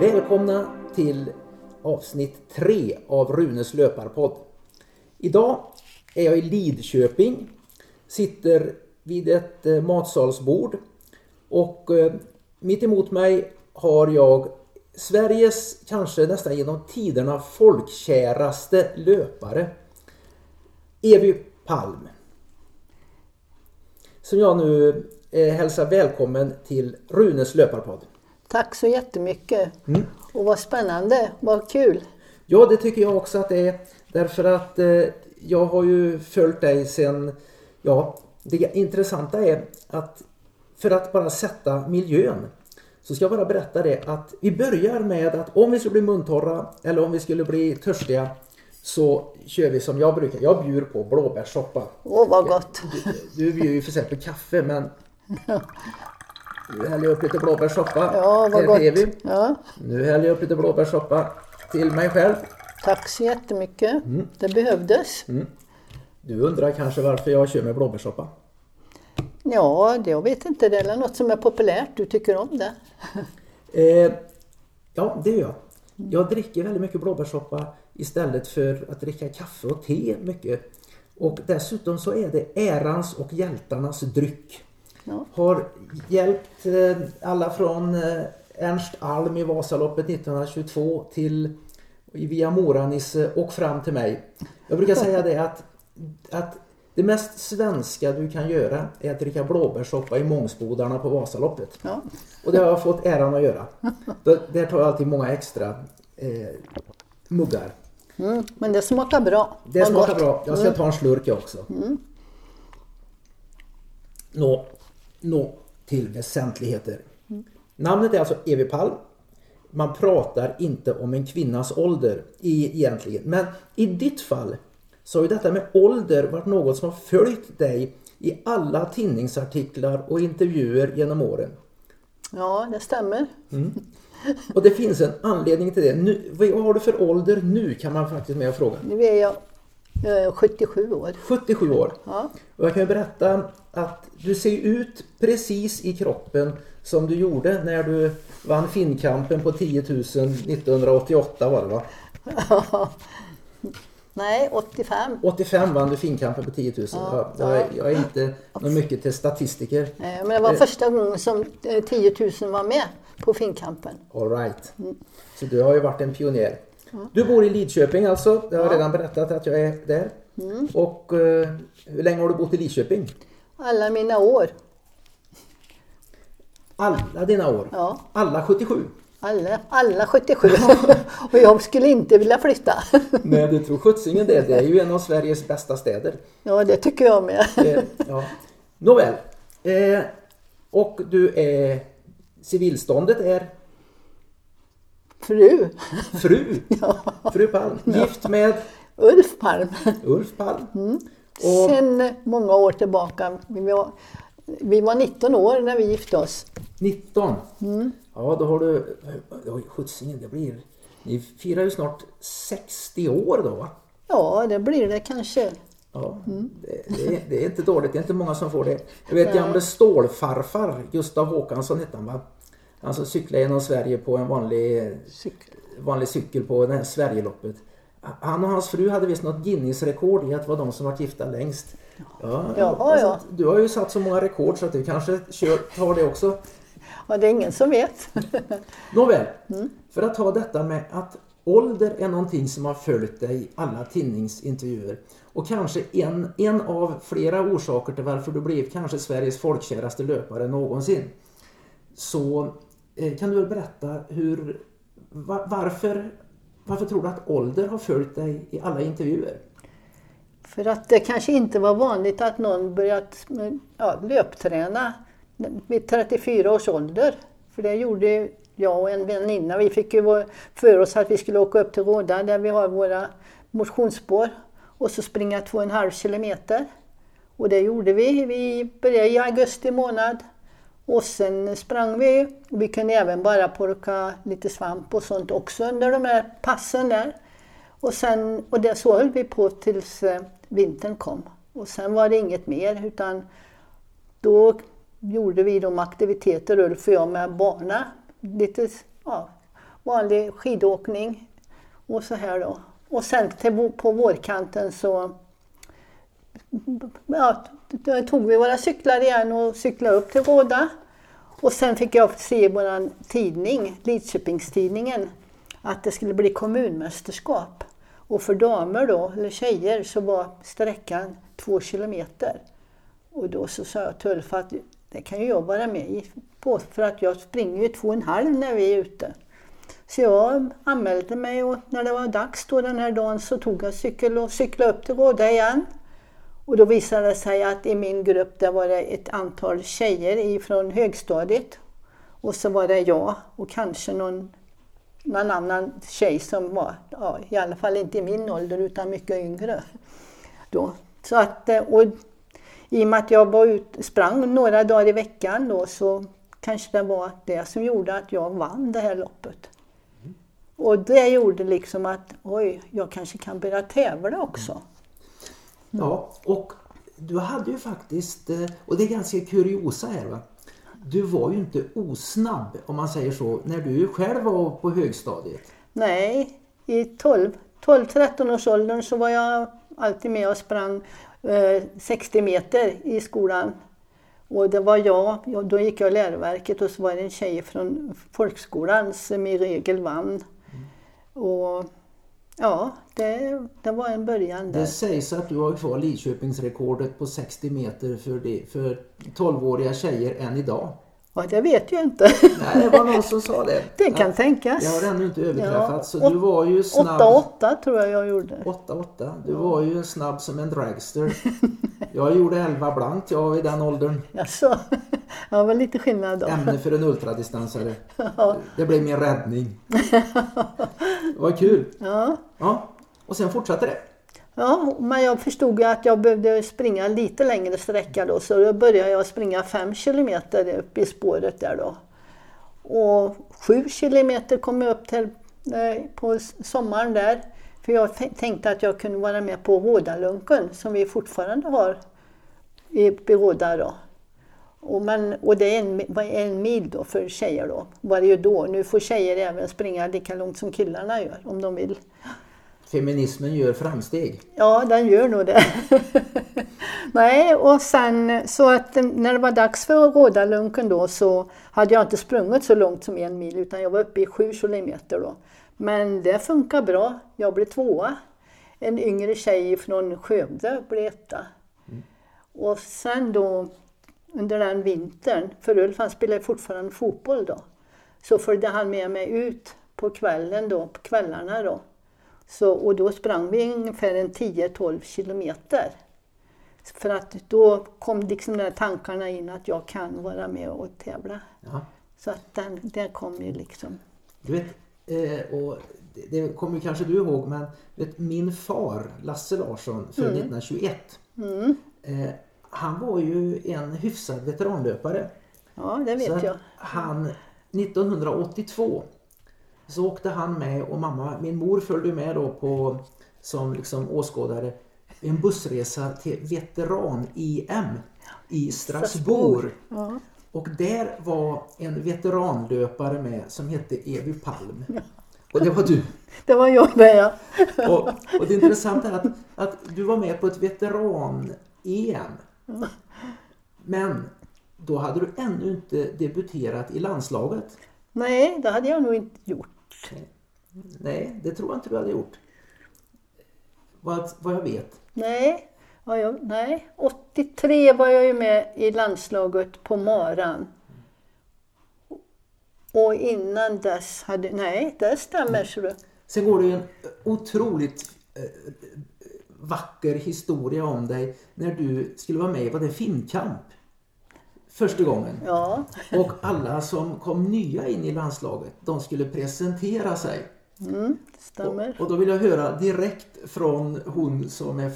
Välkomna till avsnitt 3 av Runes löparpodd. Idag är jag i Lidköping, sitter vid ett eh, matsalsbord och eh, mitt emot mig har jag Sveriges kanske nästan genom tiderna folkkäraste löpare. Evy Palm. Som jag nu eh, hälsar välkommen till Runes löparpodd. Tack så jättemycket. Mm. Och vad spännande, vad kul. Ja, det tycker jag också att det är. Därför att eh, jag har ju följt dig sen, ja, det intressanta är att för att bara sätta miljön så ska jag bara berätta det att vi börjar med att om vi skulle bli muntorra eller om vi skulle bli törstiga så kör vi som jag brukar. Jag bjuder på blåbärssoppa. Åh, vad gott! Du, du bjuder ju för exempel kaffe men nu häller jag upp lite blåbärssoppa. Ja, vad gott. Ja. Nu häller jag upp lite blåbärssoppa till mig själv. Tack så jättemycket. Mm. Det behövdes. Mm. Du undrar kanske varför jag kör med blåbärssoppa? Ja, det, jag vet inte. Det är något som är populärt. Du tycker om det? eh, ja, det gör jag. Jag dricker väldigt mycket blåbärssoppa istället för att dricka kaffe och te mycket. Och dessutom så är det ärans och hjältarnas dryck. Ja. Har hjälpt eh, alla från eh, Ernst Alm i Vasaloppet 1922 till via Mora-Nisse och fram till mig. Jag brukar säga det att, att det mest svenska du kan göra är att dricka blåbärssoppa i Mångsbodarna på Vasaloppet. Ja. Och det har jag fått äran att göra. Där tar jag alltid många extra eh, muggar. Mm, men det smakar bra. Det smakar gott. bra. Jag ska mm. ta en slurk också. Mm. Nå, nå till väsentligheter. Mm. Namnet är alltså Evi Palm. Man pratar inte om en kvinnas ålder i, egentligen. Men i ditt fall så har ju detta med ålder varit något som har följt dig i alla tidningsartiklar och intervjuer genom åren. Ja, det stämmer. Mm. Och det finns en anledning till det. Nu, vad har du för ålder nu kan man faktiskt med och fråga. Nu är jag, 77 år. 77 år. Ja. Och jag kan ju berätta att du ser ut precis i kroppen som du gjorde när du vann Finnkampen på 10 000 1988 var det va? Ja. Nej, 85. 85 vann du Finnkampen på 10 000. Ja, jag, jag, jag, är inte mycket till statistiker. Nej, men det var eh. första gången som 10 eh, 000 var med på Finnkampen. All right. Mm. Så du har ju varit en pionjär. Du bor i Lidköping alltså. Jag har redan berättat att jag är där. Mm. Och uh, hur länge har du bott i Lidköping? Alla mina år. Alla dina år? Ja. Alla 77? Alla, alla 77. och jag skulle inte vilja flytta. Nej, du tror sjuttsingen det. Det är ju en av Sveriges bästa städer. Ja, det tycker jag med. ja. Nåväl. Eh, och du är... Civilståndet är? Fru. Fru? ja. Fru Palm. Gift med? Ulf Palm. Ulf Palm. Mm. Och... Sen många år tillbaka. Vi var, vi var 19 år när vi gifte oss. 19? Mm. Ja, då har du... Sjuttsingen, det blir... Ni firar ju snart 60 år då va? Ja, det blir det kanske. Ja, mm. det, det, är, det, är, inte dåligt. Det är inte många som får det. Jag vet gamle stålfarfar, Gustav Håkansson hette han va? Som cyklade genom Sverige på en vanlig cykel, vanlig cykel på det här Sverigeloppet. Han och hans fru hade visst något Guinness-rekord i att vara de som varit gifta längst. Ja, ja, alltså, ja. Du har ju satt så många rekord så att du kanske kör, tar det också. Ja, det är ingen som vet. Nåväl, mm. för att ta detta med att ålder är någonting som har följt dig i alla tidningsintervjuer och kanske en, en av flera orsaker till varför du blev kanske Sveriges folkkäraste löpare någonsin. Så Eh, kan du väl berätta hur, var, varför, varför tror du att ålder har följt dig i alla intervjuer? För att det kanske inte var vanligt att någon börjat ja, löpträna vid 34 års ålder. För det gjorde jag och en väninna. Vi fick ju för oss att vi skulle åka upp till Råda där vi har våra motionsspår och så springa två och en halv kilometer. Och det gjorde vi. Vi började i augusti månad och sen sprang vi. Vi kunde även bara plocka lite svamp och sånt också under de här passen där. Och, sen, och det, så höll vi på tills eh, vintern kom. Och sen var det inget mer utan då gjorde vi de aktiviteter, Ulf och jag, med barnen. Lite ja, vanlig skidåkning och så här då. Och sen till, på vårkanten så ja, då tog vi våra cyklar igen och cyklade upp till Råda. Och sen fick jag se i vår tidning, Lidköpingstidningen, att det skulle bli kommunmästerskap. Och för damer då, eller tjejer, så var sträckan två kilometer. Och då så sa jag till Ulf att det kan ju jag vara med i, på, för att jag springer ju två och en halv när vi är ute. Så jag anmälde mig och när det var dags då den här dagen så tog jag cykel och cyklade upp till Råda igen. Och då visade det sig att i min grupp där var det ett antal tjejer från högstadiet. Och så var det jag och kanske någon, någon annan tjej som var, ja, i alla fall inte i min ålder utan mycket yngre. Då. Så att, eh, och I och med att jag var ut, sprang några dagar i veckan då så kanske det var det som gjorde att jag vann det här loppet. Och det gjorde liksom att, oj, jag kanske kan börja tävla också. Ja, och du hade ju faktiskt, eh, och det är ganska kuriosa här va. Du var ju inte osnabb om man säger så när du själv var på högstadiet. Nej, i 12-13 års åldern så var jag alltid med och sprang eh, 60 meter i skolan. Och det var jag, då gick jag läroverket och så var det en tjej från folkskolan som i regel vann. Mm. Och Ja, det, det var en början där. Det sägs att du har kvar Lidköpingsrekordet på 60 meter för, det, för 12-åriga tjejer än idag. Ja, det vet jag inte. Nej, det var någon som sa det. Det kan ja, tänkas. Det har ännu inte överträffats. Ja, så du var ju snabb. 8-8 tror jag jag gjorde. 8-8. Du var ju snabb som en dragster. Jag gjorde 11 blankt jag i den åldern. Jaså? Ja, det var lite skillnad då. Ämne för en ultradistansare. Ja. Det blev min räddning. Det var kul. Ja. ja. Och sen fortsatte det. Ja, men jag förstod ju att jag behövde springa lite längre sträcka då så då började jag springa 5 kilometer upp i spåret där då. Och 7 kilometer kom jag upp till eh, på sommaren där. För jag tänkte att jag kunde vara med på Rådalunken som vi fortfarande har i Råda då. Och, man, och det är en, en mil då för tjejer då, varje dag. Nu får tjejer även springa lika långt som killarna gör om de vill. Feminismen gör framsteg. Ja, den gör nog det. Nej, och sen så att när det var dags för Rådalunken då så hade jag inte sprungit så långt som en mil utan jag var uppe i sju kilometer då. Men det funkar bra. Jag blev tvåa. En yngre tjej från Skövde blev etta. Mm. Och sen då under den vintern, för Ulf han spelade fortfarande fotboll då, så följde han med mig ut på kvällen då, på kvällarna då. Så, och då sprang vi ungefär en 10-12 kilometer. För att då kom liksom de där tankarna in att jag kan vara med och tävla. Ja. Så att den, den kom ju liksom. Du vet, eh, och det kommer kanske du ihåg, men vet, min far Lasse Larsson född mm. 1921. Mm. Eh, han var ju en hyfsad veteranlöpare. Ja, det vet så jag. Han, 1982 så åkte han med och mamma, min mor följde med då på, som liksom åskådare en bussresa till veteran-EM i Strasbourg. Ja. Och där var en veteranlöpare med som hette Evy Palm. Ja. Och det var du. Det var jag med ja. och, och det intressanta är att, att du var med på ett veteran-EM. Men då hade du ännu inte debuterat i landslaget. Nej, det hade jag nog inte gjort. Nej, det tror jag inte du hade gjort. Vad, vad jag vet. Nej, vad jag, nej, 83 var jag ju med i landslaget på Maran. Och innan dess hade... Nej, det stämmer. Så du. Sen går det ju en otroligt eh, vacker historia om dig när du skulle vara med i vad det filmkamp första gången. Ja. Och alla som kom nya in i landslaget, de skulle presentera sig. Mm, stämmer. Och, och, då vill jag höra direkt från hon som är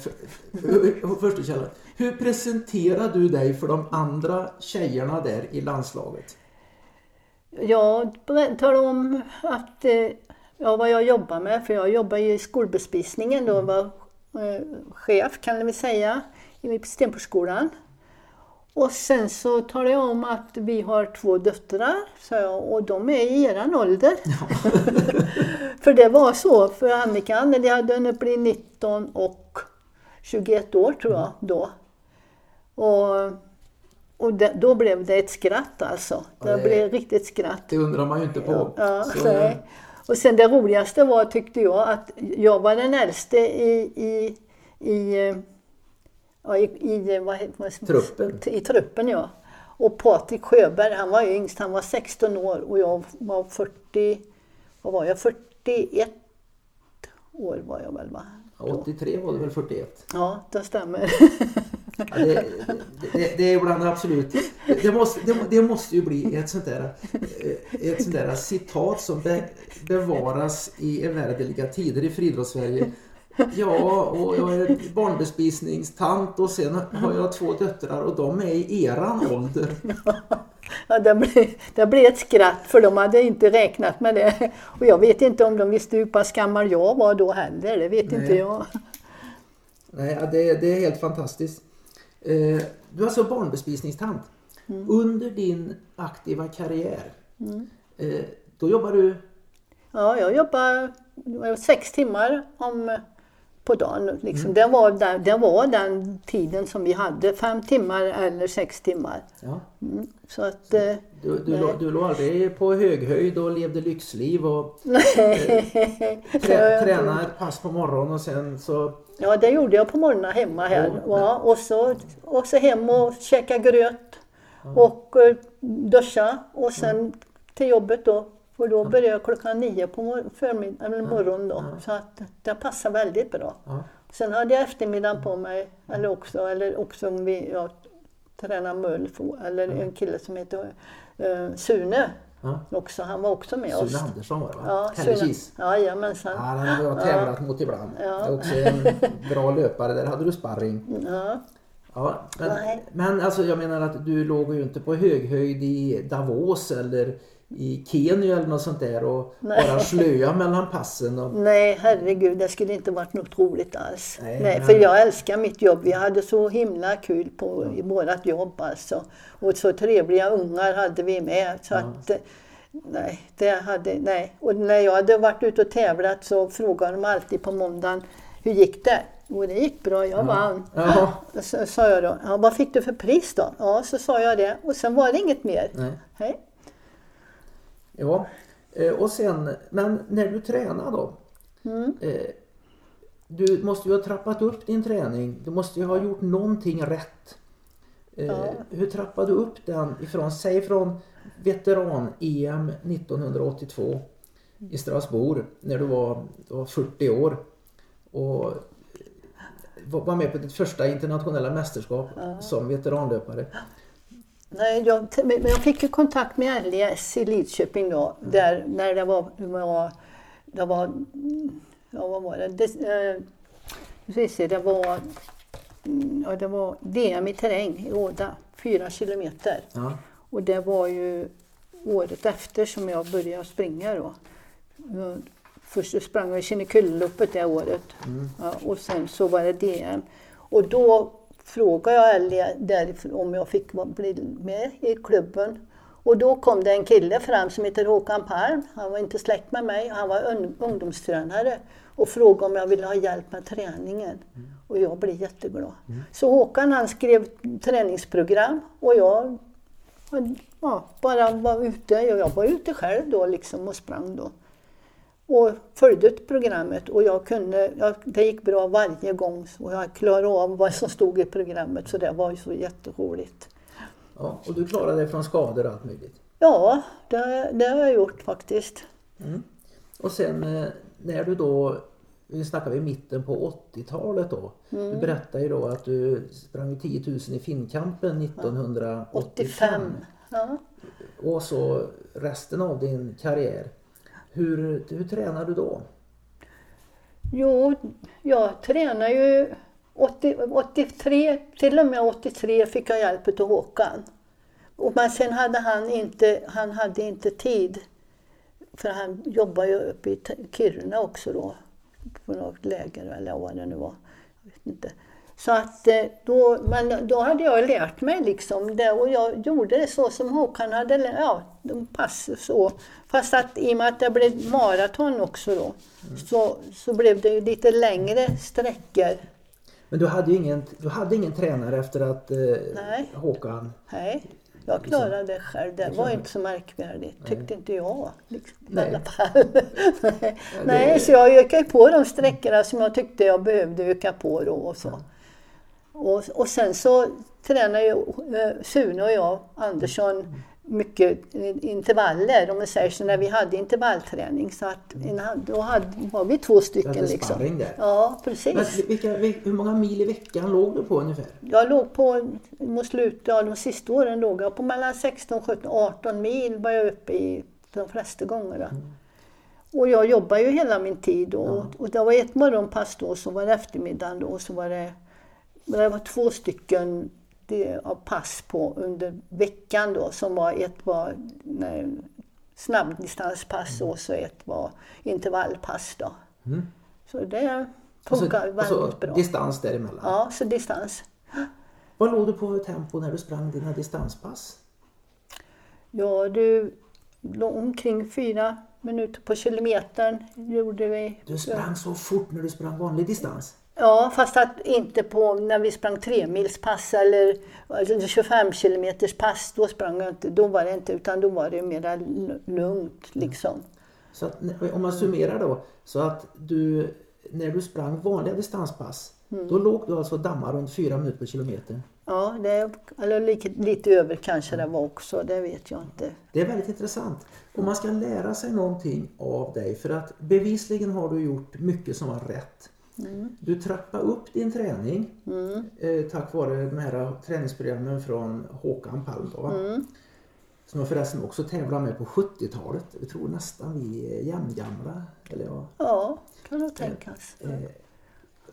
första källan. Hur presenterar du dig för de andra tjejerna där i landslaget? Jag talar om att, eh, ja, vad jag jobbar med, för jag jobbar i skolbespisningen då, var eh, chef kan vi säga i Stenportskolan. Och sen så talade jag om att vi har två döttrar, sa jag, och de är i eran ålder. för det var så för Annika, när de hade hunnit bli 19 och 21 år tror jag då. Och, och det, då blev det ett skratt alltså. Det, Ja, det- blev riktigt skratt. Det undrar man ju inte på. Ja, Så. Och sen det roligaste var, tyckte jag, att jag var den äldste i, i, i, ja, i, i vad, vad, Truppen. I truppen, ja. Och Patrik Sjöberg, han var yngst, han var 16 år och jag var 40, vad var jag, 41 år var jag väl va? Då. 83 var det väl 41? Ja, det stämmer. Ja, det, det, det är ibland absolut... Det måste, det, det måste ju bli ett sånt där, eh, ett sånt där citat som be, bevaras i evärdeliga tider i friidrottssverige. Ja, och jag är barnbespisningstant och sen har jag två döttrar och de är i eran ålder. Ja, det, blev, det blev ett skratt för de hade inte räknat med det. Och jag vet inte om de visste hur pass gammal jag var då heller, det vet Nej. inte jag. Nej, det, det är helt fantastiskt. Eh, Du är alltså barnbespisningstant. Under din aktiva karriär, eh, då jobbar du... Ja, jag jobbar sex timmar om, på dagen. Liksom. Det, var den, det var den tiden som vi hade, fem timmar eller sex timmar. Ja, Mm. Så att, eh, du, du, lå- du låg aldrig på höghöjd och levde lyxliv och nej. trä, tränar ett pass på morgonen och sen så... Ja, det gjorde jag på morgonen hemma här. Ja. Ja, och, så, och så hem och käka gröt och eh, duscha och sen till jobbet då. Och då började jag klockan nio på mor- förmiddag, eller morgonen då. Så att det passar väldigt bra. Ja, Sen hade jag eftermiddagen på mig, eller också, eller också om vi, jag tränar mulf, eller en kille som heter eh, Sune ja. också. Han var också med oss. Sune Andersson var det va? Ja, Pelle Sune. Kis. Jajamensan. Ja, den har jag tävlat mot ibland. Ja. Det är också en bra löpare. Där hade du sparring. Ja. Ja, men, men alltså jag menar att du låg ju inte på höghöjd i Davos eller i Kenya eller något sånt där och Nej. bara slöa mellan passen. Och, Nej, herregud, det skulle inte varit något roligt alls. Nej, Nej, för jag älskar mitt jobb. Vi hade så himla kul på, i vårt jobb alltså. Och så trevliga ungar hade vi med. Så att, eh, nej, det hade, nej. Och när jag hade varit ute och tävlat så frågade de alltid på måndagen, hur gick det? Och det gick bra, jag vann. Ja. Så sa jag då, ja, vad fick du för pris då? Ja, så sa jag det. Och sen var det inget mer. Nej. Nej. Ja, eh, och sen, men när du tränar då? Mm. Eh, Du måste ju ha trappat upp din träning. Du måste ju ha gjort någonting rätt. Eh, Ja. Hur trappade du upp den ifrån, säg från veteran-EM 1982 i Strasbourg när du var, du var 40 år och var var med på ditt första internationella mästerskap som veteranlöpare. Nej, jag, men jag fick ju kontakt med LES i Lidköping då, där, när det var, var, det var, mm, ja vad var det, det, eh, se, det var, mm, ja, det var DM i terräng i Åda, fyra kilometer. Ja. Och det var ju året efter som jag började springa då. Först sprang jag Kinnekulle-loppet det året ja, och sen så var det DM. Och då frågade jag Ellie därifrån om jag fick bli med i klubben. Och då kom det en kille fram som heter Håkan Palm. Han var inte släkt med mig, han var un- ungdomstränare. Och frågade om jag ville ha hjälp med träningen. Och jag blev jätteglad. Så Håkan han skrev träningsprogram och jag ja, bara var ute. Jag var ute själv då liksom och sprang då. Och följde programmet och jag kunde, jag, det gick bra varje gång och jag klarade av vad som stod i programmet så det var ju så jätteroligt. Ja, och du klarade dig från skador och allt möjligt. Ja, det, det har jag gjort faktiskt. Och sen eh, när du då, nu snackar vi mitten på 80-talet då. Du berättade ju då att du sprang 10 000 i Finnkampen 1985. 85. Ja. Och så resten av din karriär. Hur, hur tränar du då? Jo, jag tränar ju 80, 83, till och med 83 fick jag hjälp av Håkan. Och men sen hade han inte, han hade inte tid. För han jobbar ju uppe i Kiruna också då. På något läger eller vad det nu var. Jag vet inte. Så att eh, då, men då hade jag lärt mig liksom det och jag gjorde det så som Håkan hade lärt ja, pass så. Fast att i och med att det blev maraton också då så, så blev det ju lite längre sträckor. Men du hade ju ingen, du hade ingen tränare efter att eh, Nej. Håkan... Nej, jag klarade det själv. Det var inte så märkvärdigt, tyckte inte jag. Liksom, I Nej. alla fall. Nej, så jag ökade på de sträckorna som jag tyckte jag behövde öka på då och så. Och, och sen så tränar ju eh, Sune och jag, Andersson, mycket intervaller, om vi säger så, när vi hade intervallträning. Så att en, då hade, var vi två stycken. hade Liksom. sparring där. Ja, Men precis. vilka, vil- hur många mil i veckan låg du på ungefär? Jag låg på, mot slutet, ja, de sista åren låg jag på mellan 16, 17, 18 mil var jag uppe i de flesta gångerna. Och jag jobbade ju hela min tid och, och det var ett morgonpass då, så var det eftermiddagen då, och så var det, det var två stycken det, av pass på under veckan då, som var ett var nej, snabbdistanspass och så ett var intervallpass då. Så det funkar väldigt alltså bra. distans däremellan. Ja, så distans. Vad låg du på för tempo när du sprang dina distanspass? Ja, du låg omkring fyra minuter på kilometern gjorde vi. Du sprang så fort när du sprang vanlig distans. Ja, fast att inte på när vi sprang tremilspass eller alltså 25 kilometers pass, då sprang jag inte, då var det inte, utan då var det mera lugnt liksom. Så att, om man summerar då, så att du, när du sprang vanliga distanspass, Mm. då låg du alltså och dammade runt fyra minuter per kilometer. Ja, det, eller lite, lite över kanske det var också, det vet jag inte. Det är väldigt intressant. Och man ska lära sig någonting av dig för att bevisligen har du gjort mycket som var rätt. Du trappade upp din träning eh, tack vare de här träningsprogrammen från Håkan Palm. Då, va? Som jag förresten också tävlade med på 70-talet. Jag tror nästan vi är jämngamla. Eller ja. Ja, kan nog tänkas.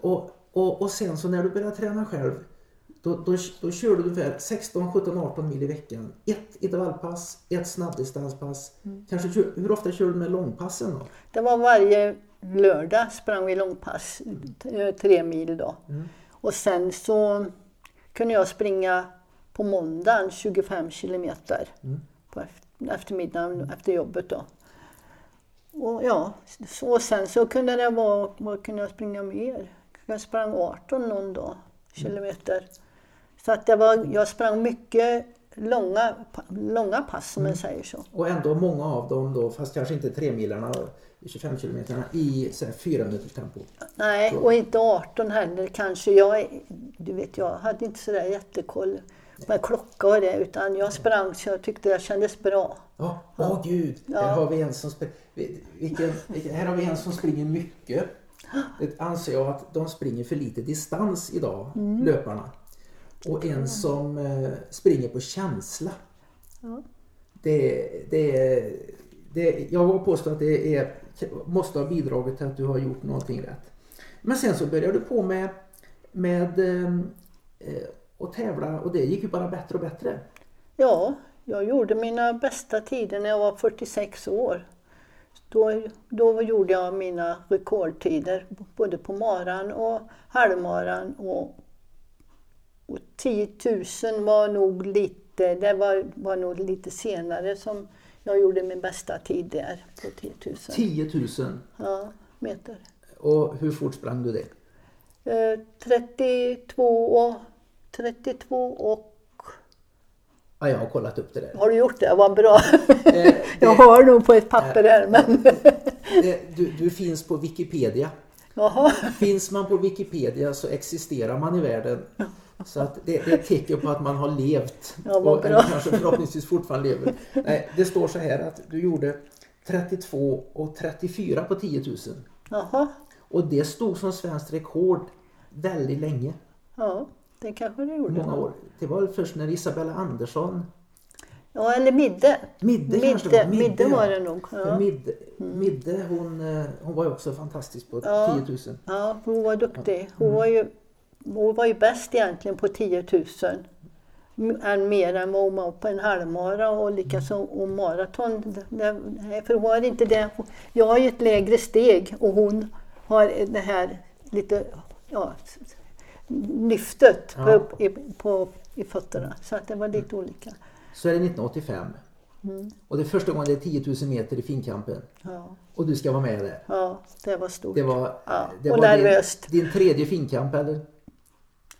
och, och, och sen så när du började träna själv då, då, då kör du ungefär 16, 17, 18 mil i veckan. Ett intervallpass, ett snabbdistanspass. Kanske, kör- hur ofta kör du med långpassen då? Det var varje lördag sprang vi långpass, t- tre mil då. Och sen så kunde jag springa på måndagen 25 kilometer på eft- eftermiddagen efter jobbet då. Och ja, så, och sen så kunde det vara, vad kunde jag springa mer? Jag sprang 18 någon dag, kilometer. Så att det var, jag sprang mycket långa, långa pass som man säger så. Och ändå många av dem då, fast kanske inte tre milarna, 25 kilometerna i så här, fyra minuters tempo. Nej, och inte 18 heller kanske. Jag, du vet, jag hade inte sådär jättekoll med klocka och det, utan jag sprang så jag tyckte det kändes bra. Ja, åh gud, Ja. här har vi en som vilken, vilken, här har vi en som springer mycket. Det anser jag att de springer för lite distans idag, Mm. löparna. Och en som eh, springer på känsla. Ja. Det, det, det, jag vågar påstå att det är, måste ha bidragit till att du har gjort någonting rätt. Men sen så började du på med, med eh, eh, att tävla och det gick ju bara bättre och bättre. Ja, jag gjorde mina bästa tider när jag var 46 år. Då, då gjorde jag mina rekordtider både på maran och halvmaran. Och, och 10 000 var nog lite, det var, var nog lite senare som jag gjorde min bästa tid där på 10 000 10 000. ja, meter. Och hur fort sprang du det? Eh, 32 och 32 och... Ja, jag har kollat upp det där. Har du gjort det? Vad bra. Eh, Jag har nog på ett papper här men... du, du finns på Wikipedia. Jaha. Finns man på Wikipedia så existerar man i världen. Så att det, det är ett tecken på att man har levt. Ja, och, bra. kanske förhoppningsvis fortfarande lever. Nej, det står så här att du gjorde 32 och 34 på 10 000. Jaha. Och det stod som svenskt rekord väldigt länge. Ja, det kanske det gjorde. Många år. Det var först när Isabella Andersson Ja, eller Midde. Midde, kanske Midde, var. Midde ja. var det nog. Ja. Midde, Midde hon, eh, hon var ju också fantastisk på Ja. 10 000. ja, hon var duktig. Hon var ju, hon var ju bäst egentligen på 10 000. M- Än mer än vad hon var på en halvmara och likaså och maraton. För hon har inte det. Jag har ju ett lägre steg och hon har det här lite, ja, lyftet Ja. på, i, på, i fötterna. Så att det var lite olika. Så är det 1985. Mm. Och det är första gången det är 10 000 meter i finkampen. Ja, Och du ska vara med där. ja det var stort. Det var, Ja, det och var nervöst. din, din tredje finkamp eller?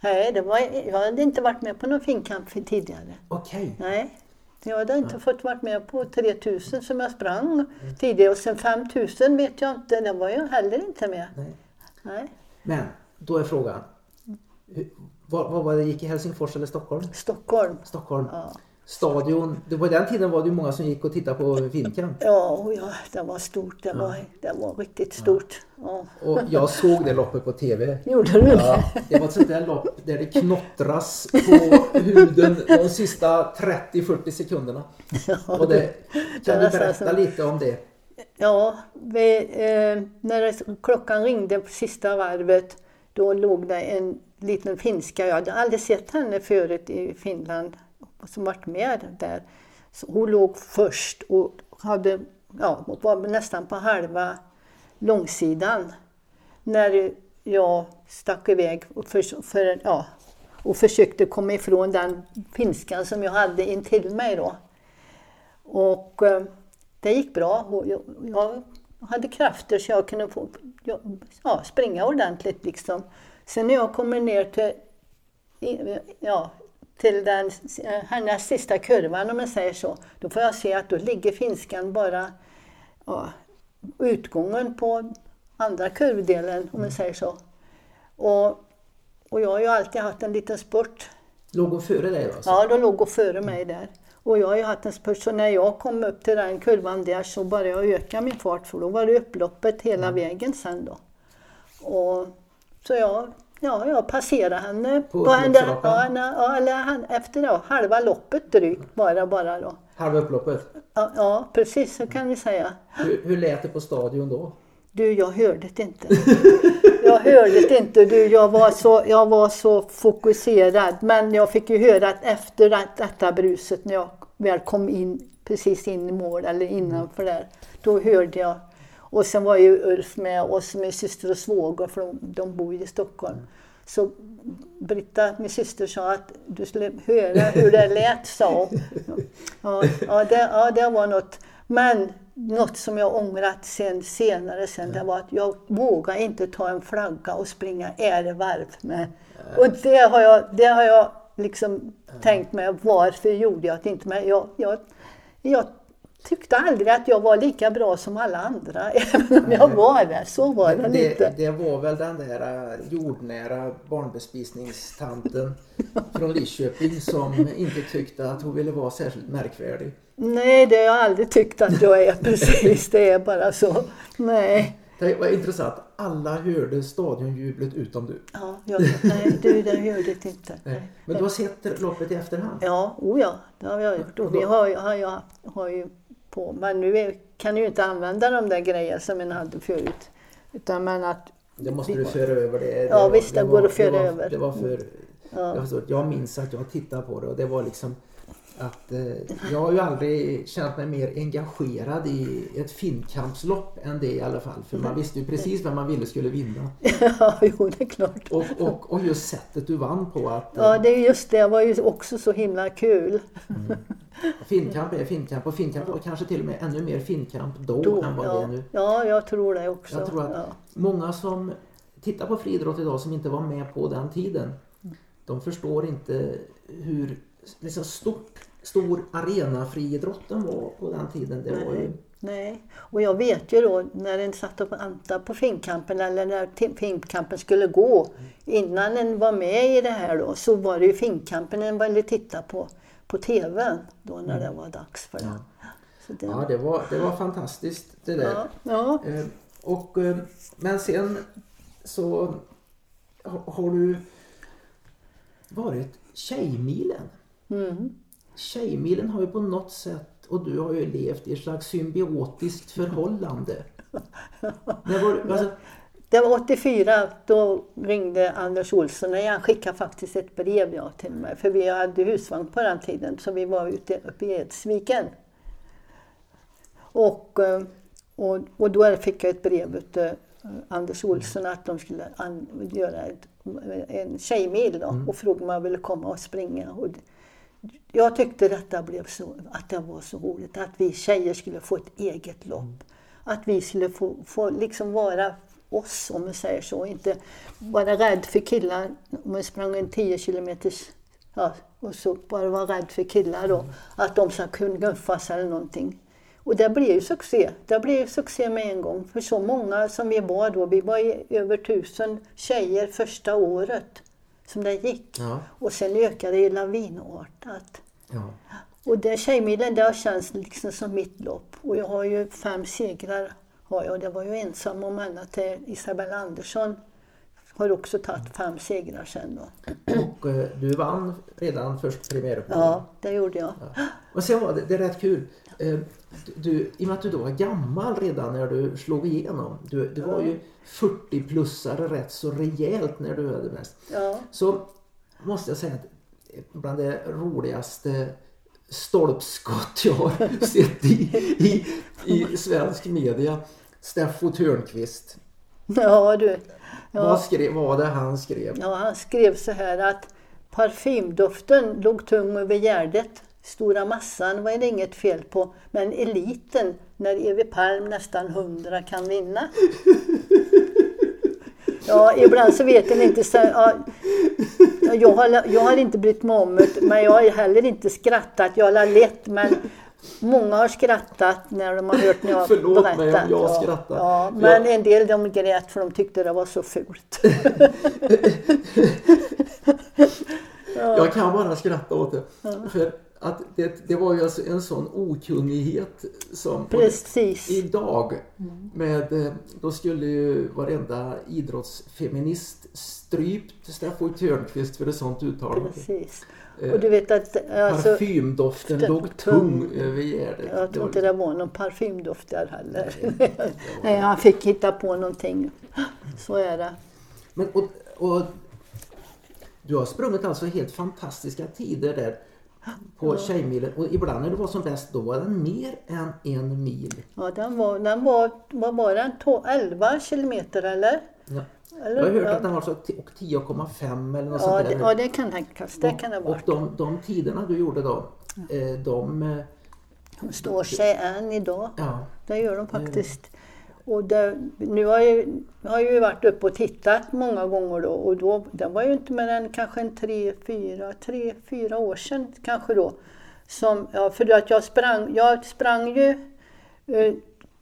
Nej, det var, jag hade inte varit med på någon finkamp för tidigare. Okej. Nej, jag hade inte fått varit med på 3000 som jag sprang tidigare. Och sen 5000 vet jag inte, det var jag heller inte med. Nej. Nej, Men då är frågan. hur- Vad, vad var det gick i Helsingfors eller Stockholm? Stockholm. Stockholm. Ja. Stadion. Var den tiden var det många som gick och tittade på finkamp. Ja, ja, det var stort. Det var, det var riktigt stort. Ja. Och jag såg det loppet på TV. Gjorde du det? Ja, det var ett sånt där lopp där det knottras på huden de sista 30-40 sekunderna. Och det, kan du berätta lite om det? Ja, vi, eh, när det, klockan ringde på sista varvet då låg det en liten finska, jag hade aldrig sett henne förut i Finland, som varit med där. Så hon låg först och hade, ja, var nästan på halva långsidan när jag stack iväg och, för, för, ja, och försökte komma ifrån den finskan som jag hade intill mig då. Och eh, det gick bra. Och jag, jag hade krafter så jag kunde få, ja, springa ordentligt. Liksom. Sen när jag kommer ner till, ja, till den, eh, hennes sista kurvan, om jag säger så, då får jag se att då ligger finskan bara ja, utgången på andra kurvdelen, om jag säger så. Och, och jag har ju alltid haft en liten spurt Låg hon före dig då? alltså? Ja, de låg och före mig där. Och jag har ju haft en spurt, så när jag kom upp till den kurvan där så började jag öka min fart för då var det upploppet hela vägen sen då. Och, så jag, ja, jag passerade henne. På henne- upploppsrakan? ja, eller han, efter ja, halva loppet drygt bara, bara då. Halva upploppet. Ja, ja, precis så kan vi säga. Hur, hur lät det på stadion då? Du, jag hörde det inte. Jag hörde det inte. Du, jag, var så, jag var så fokuserad. Men jag fick ju höra att efter det- detta bruset, när jag väl kom in precis in i mål, eller innanför där, då hörde jag. Och sen var ju Ulf med oss, min syster och svåger, för de, de bor ju i Stockholm. Så Britta, min syster, sa att du skulle höra hur det lät, sa. Ja, ja, det, ja, det var något. Men något som jag ångrat sen, senare sen, det var att jag vågade inte ta en flagga och springa ärevarv med. Och det har jag, det har jag liksom tänkt mig, varför gjorde jag det inte? Men jag, jag, jag tyckte aldrig att jag var lika bra som alla andra, även om jag var det. Så var det det, lite. det var väl den där äh, jordnära barnbespisningstanten från Lidköping som inte tyckte att hon ville vara särskilt märkvärdig. Nej, det har jag aldrig tyckt att jag är precis. Det är bara så. Nej. Det var intressant. Alla hörde stadionjublet utom du. Ja, jag, nej, du, det hörde inte. Nej. Men du har sett loppet i efterhand? Ja, o ja, det har jag gjort. Och vi har, har, jag, har ju på, men nu är, kan jag ju inte använda de där grejerna som en hade förut. Utan men att, Det måste du föra över. Det, det Ja, var- visst, det går att föra det var, över. Det var för, Ja. jag, jag minns att jag tittade på det och det var liksom att eh, jag har ju aldrig känt mig mer engagerad i ett finkampslopp än det i alla fall. För man visste ju precis vem man ville skulle vinna. ja, jo det är klart. Och, och, och just sättet du vann på att eh, Ja, det är just det. Det var ju också så himla kul. finkamp är finkamp och finkamp var kanske till och med ännu mer finkamp då, Då, än vad det är ja, nu. ja, jag tror det också. Jag tror att ja. många som tittar på friidrott idag som inte var med på den tiden. De förstår inte hur liksom stort, stor arenafriidrotten var på den tiden. Det var ju, Nej, och jag vet ju då när en satt och väntade på finkampen eller när finkampen skulle gå innan en var med i det här då så var det ju finkampen en ville titta på på TVn då när det var dags för det. Så det ja, det var, det var fantastiskt det där. ja, ja. Eh, och, eh, men sen så ha- har du varit Tjejmilen. Mm. Tjejmilen har ju på något sätt, och du har ju levt i ett slags symbiotiskt förhållande. När var, alltså, Det var 84, då ringde Anders Olsson och han skickade faktiskt ett brev ja, till mig. För vi hade husvagn på den tiden så vi var ute uppe i Edsviken. Och, eh, och, och då fick jag ett brev utav Anders Olsson att de skulle göra ett, en tjejmil då, och frågade om jag ville komma och springa. Och det- jag tyckte detta blev så, att det var så roligt, att vi tjejer skulle få ett eget lopp. Att vi skulle få, få liksom vara oss, om man säger så. Inte vara rädd för killar om man sprang en 10 kilometers Ja, och så bara vara rädd för killar då. Att de ska kunna guffas eller någonting. Och det blev ju succé. Det blev succé med en gång. För så många som vi var då, vi var över tusen tjejer första året som det gick. Ja. Och sen ökade det lavinartat. Ja. Och det Tjejmilen, har känts liksom som mitt lopp. Och jag har ju fem segrar. Har jag. Det var ju ensam om alla till Isabella Andersson. Har också tagit fem segrar sen då. Och eh, du vann redan först premiäruppehållet. Ja, det gjorde jag. Och sen var det, det är rätt kul. Eh, Du, I och med att du då var gammal redan när du slog igenom. Du, du var ju 40-plussare rätt så rejält när du hade mest. Ja. Så måste jag säga att bland det roligaste stolpskott jag har sett i, i, i svensk media. Steffo Törnqvist. Ja, du. Vad, Ja, skrev, vad var det han skrev? ja, han skrev så här att parfymdoften låg tung över gärdet. Stora massan var det inget fel på, men eliten, när Evi Palm nästan hundra kan vinna. Ja, ibland så vet en inte. Så, ja, jag, har, jag har inte brytt mig om det, men jag har heller inte skrattat. Jag har lett, men många har skrattat när de har hört när jag Förlåt berättat. mig om jag ja, skrattar. Ja, men Jag- en del de grät för de tyckte det var så fult. Jag kan bara skratta åt det. För att det, det var ju alltså en sån okunnighet som... Precis. Idag med, eh, då skulle ju varenda idrottsfeminist strypt Steffo Törnqvist för ett sånt uttalande. Precis. Eh, Och du vet att alltså, Parfymdoften låg tung. över gärdet. jag tror inte det var någon parfymdoft där heller. Nej, han fick hitta på någonting. Så är det. Men, och, och, du har sprungit alltså helt fantastiska tider där på Tjejmilen och ibland när du var som bäst då var den mer än en mil. Ja, den var, den var, vad var den? To- 11 kilometer eller? Ja. eller Jag har hört ja. att den var så t- och 10,5 eller något Ja, sånt det, där. ja, det kan tänkas. Det kan det vara. och de, de tiderna du gjorde då, eh, de... eh, De står sig än idag. Ja, Det gör de faktiskt. Och det, nu har jag, har jag ju varit uppe och tittat många gånger då och då, det var ju inte mer än kanske en tre, fyra, tre, fyra år sedan kanske då. Som, ja, för att jag sprang, jag sprang ju eh,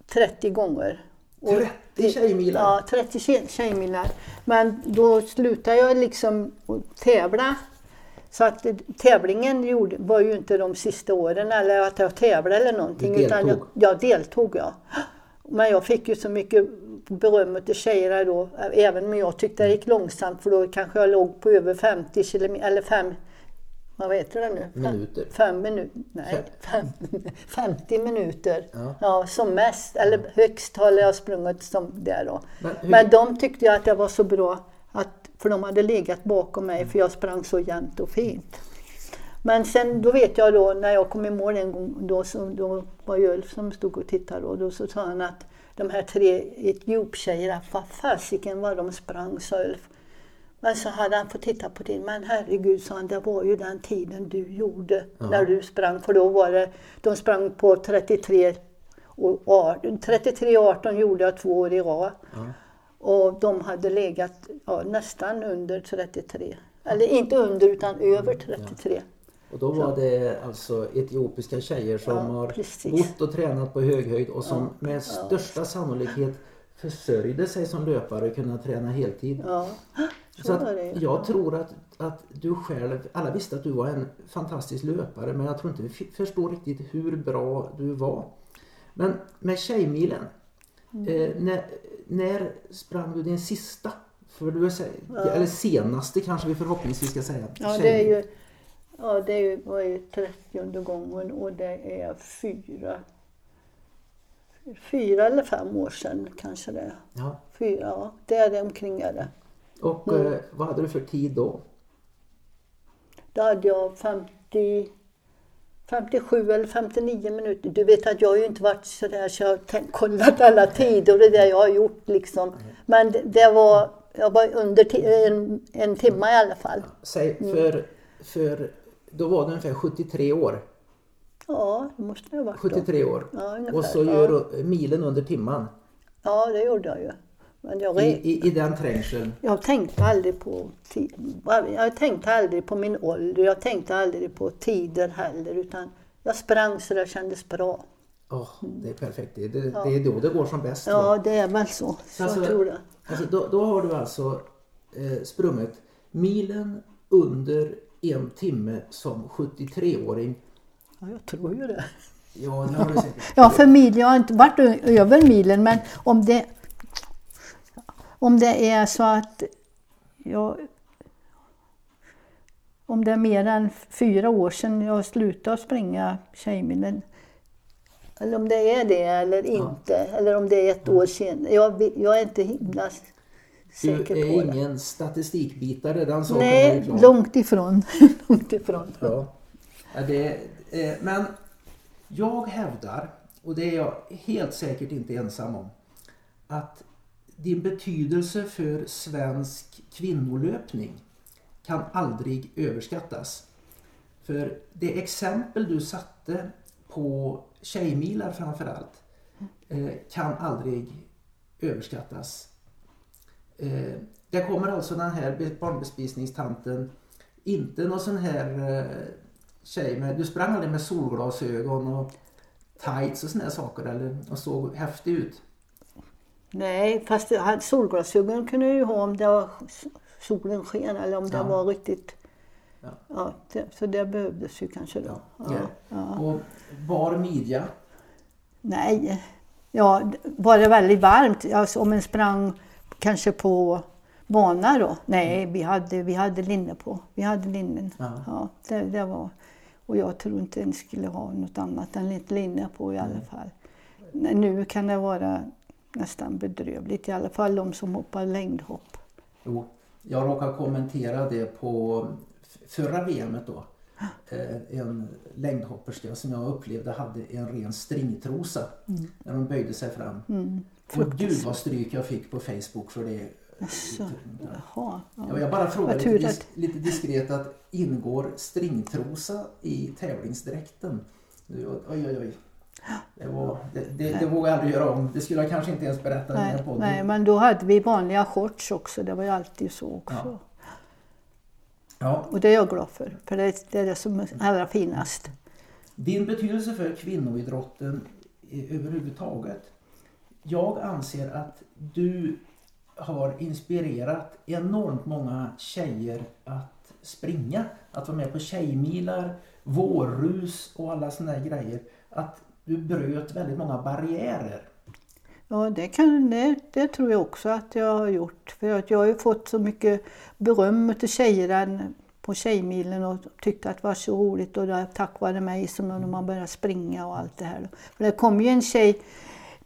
30 gånger. Och- 30 tjejmilar? Ja, 30 tje- tjejmilar. Men då slutade jag liksom tävla. Så att tävlingen gjorde, var ju inte de sista åren eller att jag tävlade eller någonting. Du Utan jag, deltog? jag deltog, ja. Men jag fick ju så mycket beröm av tjejerna då, även om jag tyckte det gick långsamt för då kanske jag låg på över 50 kilometer, eller fem, vad heter det nu? Minuter. Fem minuter, nej, fem, 50 minuter. Ja. Ja. som mest, eller högst har jag sprungit som där då. Men hur- Men de tyckte jag att det var så bra, att, för de hade legat bakom mig för jag sprang så jämnt och fint. Men sen då vet jag då när jag kom i mål en gång, då, så, då var ju Ulf som stod och tittade och då så sa han att de här tre etioptjejerna, vad fasiken vad de sprang, sa Ulf. Men så hade han fått titta på din, men herregud, sa han, det var ju den tiden du gjorde när du sprang. För då var det, de sprang på 33 och 18, 33 och 18 gjorde jag två år i rad. Och de hade legat ja, nästan under 33. Eller inte under utan över 33. Och då var det alltså etiopiska tjejer som Ja, har precis. bott och tränat på hög höjd och som med största sannolikhet försörjde sig som löpare och kunde träna heltid. Ja, så Så att jag tror att, att du själv, alla visste att du var en fantastisk löpare men jag tror inte vi förstår riktigt hur bra du var. Men med Tjejmilen, Mm. eh, när, när sprang du din sista? För du är, Eller senaste kanske vi förhoppningsvis ska säga. Ja, det är ju, ja, det var ju 30 gången och det är fyra, fyra eller fem år sedan kanske det är. Ja. Fyra, ja, det är det omkring är det. Och Mm. eh, vad hade du för tid då? Då hade jag 50, 57 eller 59 minuter. Du vet att jag har ju inte varit sådär så jag har kollat alla tider och det där jag har gjort liksom. Men det, det var, jag var under en, en timme i alla fall. Säg, Mm. för, för då var du ungefär 73 år. Ja, det måste det ha varit då. 73 år. Ja, ungefär, och så ja. gör du milen under timman. Ja, det gjorde jag ju. Men jag, I, i, i den trängseln. jag tänkte aldrig på jag tänkte aldrig på min ålder. Jag tänkte aldrig på tider heller. Utan jag sprang så det kändes bra. Åh, det är perfekt. Det, det, det är då det går som bäst. va? Ja, det är väl så. Så Alltså, jag tror det. Alltså, då, då har du alltså eh, sprungit milen under en timme som 73-åring. Ja, jag tror ju det. Ja, det har du säkert. Ja, för mil, jag har inte varit över milen, men om det, om det är så att jag, om det är mer än fyra år sedan jag slutade springa Tjejmilen, eller om det är det eller inte, eller om det är ett år senare. Jag, jag är inte himla s- Du säker är på ingen statistikbitare, den saken är Nej, klar. långt ifrån. långt ifrån. Ja. Ja, det, eh, men jag hävdar, och det är jag helt säkert inte ensam om, att din betydelse för svensk kvinnolöpning kan aldrig överskattas. För det exempel du satte på tjejmilar framförallt eh, kan aldrig överskattas. Eh, det kommer alltså den här barnbespisningstanten, inte någon sån här eh, tjej med, du sprang aldrig med solglasögon och tights och såna här saker eller och såg häftig ut. Nej, fast solglasögon kunde jag ju ha om det var solen sken eller om det Ja. var riktigt... Ja. Ja. det, så det behövdes ju kanske då. Ja. Ja. Och bar midja. Nej, ja, var det väldigt varmt, alltså om en sprang kanske på bana då? Nej, vi hade, vi hade linne på. Vi hade linnen. Ja. Ja, det, det var, och jag tror inte en skulle ha något annat än lite linne på i alla fall. Nej, Nu kan det vara nästan bedrövligt, i alla fall de som hoppar längdhopp. Jo, jag råkade kommentera det på förra VMet då. Eh, En längdhopperska som jag upplevde hade en ren stringtrosa när de böjde sig fram. Mm. Och gud vad stryk jag fick på Facebook för det. Jaså, jaha. Ja, Ja. jag bara frågade lite, dis lite diskret att ingår stringtrosa i tävlingsdräkten? Oj, oj, oj. Det, var, det, det, det vågar jag aldrig göra om. Det skulle jag kanske inte ens berätta i den här Nej, podden. nej, men då hade vi vanliga shorts också. Det var ju alltid så också. Ja. Ja, Och det är jag glad för, för det, det är det som är allra finast. Din betydelse för kvinnoidrotten överhuvudtaget. Jag anser att du har inspirerat enormt många tjejer att springa. Att vara med på tjejmilar, vårrus och alla sådana här grejer. Att du bröt väldigt många barriärer. Ja, det, kan, det, det tror jag också att jag har gjort. För att jag har ju fått så mycket beröm till tjejerna på Tjejmilen och tyckte att det var så roligt och det är tack vare mig som de har börjat springa och allt det här. För det kom ju en tjej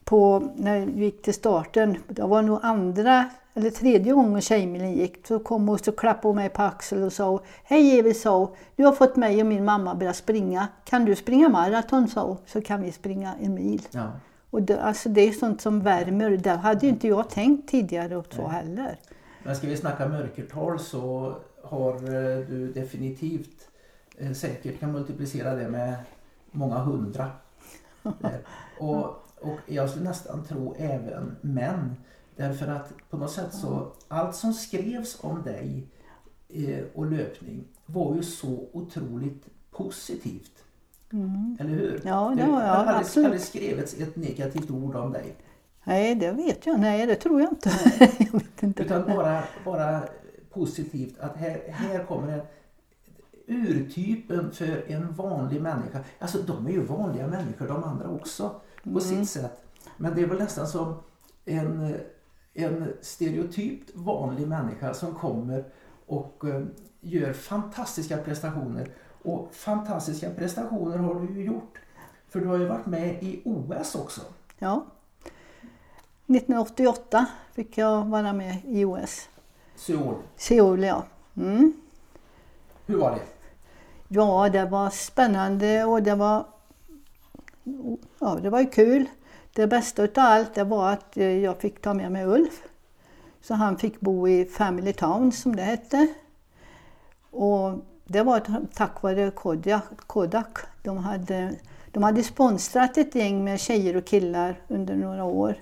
på, när vi gick till starten, det var nog andra eller tredje gången Tjejmilen gick, så kom hon och klappade mig på axeln och sa Hej Evi, sa du har fått mig och min mamma börja springa. Kan du springa maraton, sa så kan vi springa en mil. Ja. Och det, alltså det är sånt som värmer. Det hade ju inte jag tänkt tidigare och så heller. Men ska vi snacka mörkertal så har eh, du definitivt eh, säkert kan multiplicera det med många hundra. Och, och jag skulle nästan tro även män. Därför att på något sätt så allt som skrevs om dig eh, och löpning var ju så otroligt positivt. Eller hur? Ja, det var- ja, hade, aldrig- absolut. aldrig skrivits ett negativt ord om dig. Nej, det vet jag. Nej, det tror jag inte. jag vet inte. Utan bara, bara positivt att här, här kommer en urtypen för en vanlig människa. Alltså de är ju vanliga människor de andra också på sitt sätt. Men det är väl nästan som en, en stereotypt vanlig människa som kommer och eh, gör fantastiska prestationer. Och fantastiska prestationer har du ju gjort. För du har ju varit med i OS också. Ja. 1988 fick jag vara med i OS. Seoul. Seoul, ja. Mm. Hur var det? Ja, det var spännande och det var, ja, det var ju kul. Det bästa utav allt det var att eh, jag fick ta med mig Ulf. Så han fick bo i Family Town som det hette. Och det var tack vare Kodak. Kodak. De, hade, de hade sponsrat ett gäng med tjejer och killar under några år.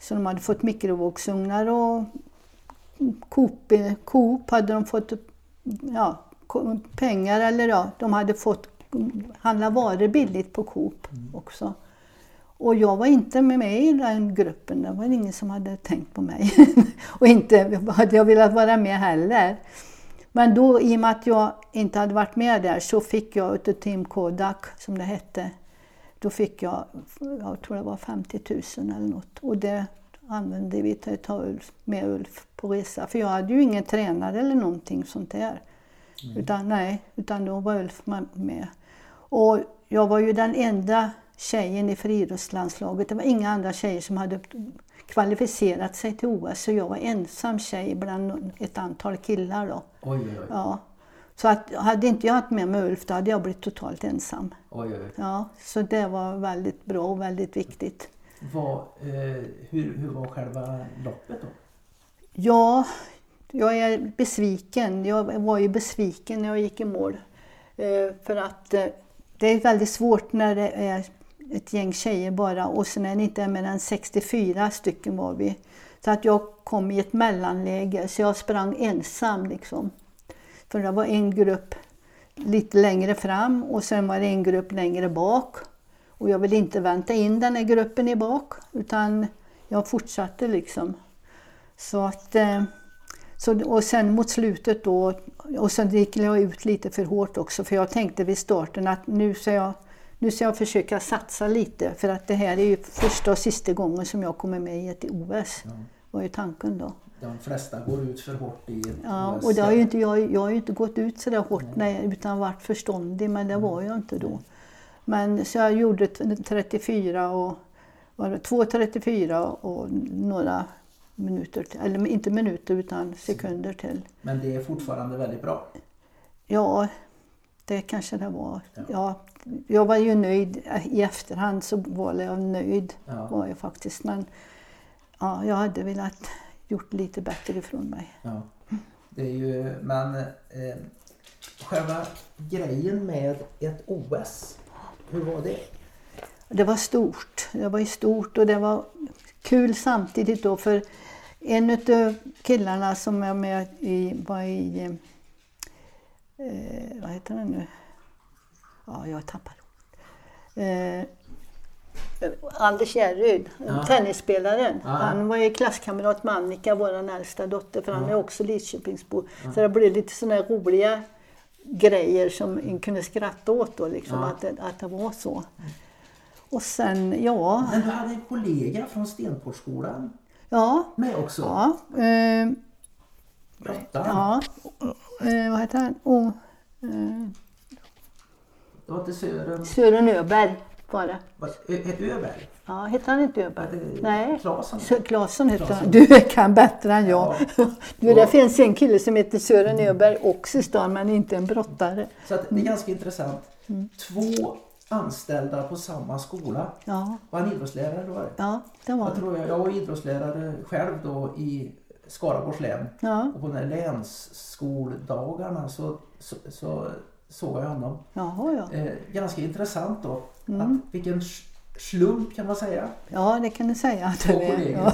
Så de hade fått mikrovågsugnar och Coop, Coop hade de fått ja, pengar eller ja, de hade fått handla varor billigt på Coop också. Och jag var inte med mig i den gruppen, det var ingen som hade tänkt på mig. och inte hade jag velat vara med heller. Men då, i och med att jag inte hade varit med där, så fick jag utav Team Kodak, som det hette, då fick jag, jag tror det var 50 000 eller något. Och det använde vi till att ta Ulf, med Ulf på resa. För jag hade ju ingen tränare eller någonting sånt där. Mm. Utan, nej, utan då var Ulf med. Och jag var ju den enda tjejen i friidrottslandslaget. Det var inga andra tjejer som hade kvalificerat sig till OS. Så jag var ensam tjej bland ett antal killar. Då. Oj, oj, oj. Ja. Så att, hade inte jag haft med mig Ulf, då hade jag blivit totalt ensam. Oj, oj. Ja, så det var väldigt bra och väldigt viktigt. Vad, eh, hur, hur var själva loppet då? Ja, jag är besviken. Jag var ju besviken när jag gick i mål. Eh, för att eh, det är väldigt svårt när det är ett gäng tjejer bara och sen är det inte mer än 64 stycken var vi. Så att jag kom i ett mellanläge så jag sprang ensam liksom. För det var en grupp lite längre fram och sen var det en grupp längre bak. Och jag ville inte vänta in den här gruppen i bak utan jag fortsatte liksom. Så att, eh, så, och sen mot slutet då, och sen gick jag ut lite för hårt också för jag tänkte vid starten att nu ska jag, nu ska jag försöka satsa lite för att det här är ju första och sista gången som jag kommer med i ett OS. Ja. var ju tanken då. De flesta går ut för hårt i ett ja, OS. Och det har ju inte, jag, jag har ju inte gått ut så där hårt nej. Nej, utan varit förståndig men det var jag inte då. Men så jag gjorde 34 och var det 2.34 och några minuter, eller inte minuter utan sekunder till. Men det är fortfarande väldigt bra? Ja, det kanske det var. Ja. ja jag var ju nöjd. I efterhand så var jag nöjd. Ja. Var jag faktiskt. Men ja, jag hade velat gjort lite bättre ifrån mig. Ja. Det är ju, men eh, själva grejen med ett OS, hur var det? Det var stort. Det var stort och det var kul samtidigt då för en av killarna som är med i, var i, eh, vad heter den nu? Ja, jag tappar eh, Anders Järryd, ja. tennisspelaren. Ja. Han var ju klasskamrat med Annika, vår äldsta dotter, för ja. han är också Lidköpingsbo. Så det blev lite sådana roliga grejer som en kunde skratta åt då, liksom, att, det, att det var så. Och sen, ja... Men du hade en kollega från Stenportskolan Ja. Med också? Ja. Eh? Ja. Eh, vad heter han? Oh, eh, det var inte Sören? Sören Öberg var det. Öberg? Ja, hette han inte Öberg? Nej. Claesson? Hette han. Du kan bättre än jag. Ja. Du, det finns en kille som heter Sören Öberg också i stan, men inte en brottare. Så det är ganska intressant. Mm. Två anställda på samma skola. Ja. Var han idrottslärare då? Ja, det var jag. Tror jag, jag var idrottslärare själv då i Skaraborgs län. Ja. Och på de här länsskoldagarna så, så, så såg jag honom. Jaha, ja. Eh, ganska intressant då. Mm. Att, vilken slump kan man säga. Ja, det kan du säga. Att det är. Ja.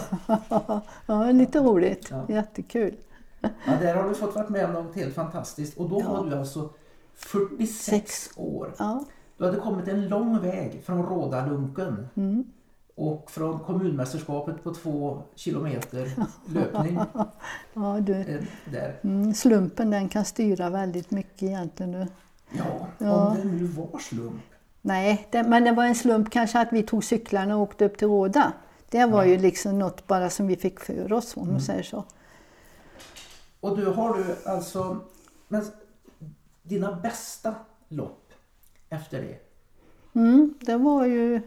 ja, lite roligt. Ja. Jättekul. Ja, där har du fått vara med om något helt fantastiskt. Och då ja. var du alltså 46 Sex. år. Ja. Du hade kommit en lång väg från Rådalunken mm. och från kommunmästerskapet på två kilometer löpning. ja, du. Eh, där. Mm, slumpen den kan styra väldigt mycket egentligen. Du. Ja, ja, om det nu var slump. Nej, det, men det var en slump kanske att vi tog cyklarna och åkte upp till Råda. Det var ja. ju liksom något bara som vi fick för oss om man mm. säger så. Och du har du alltså, men dina bästa lopp efter det? Mm, det var ju...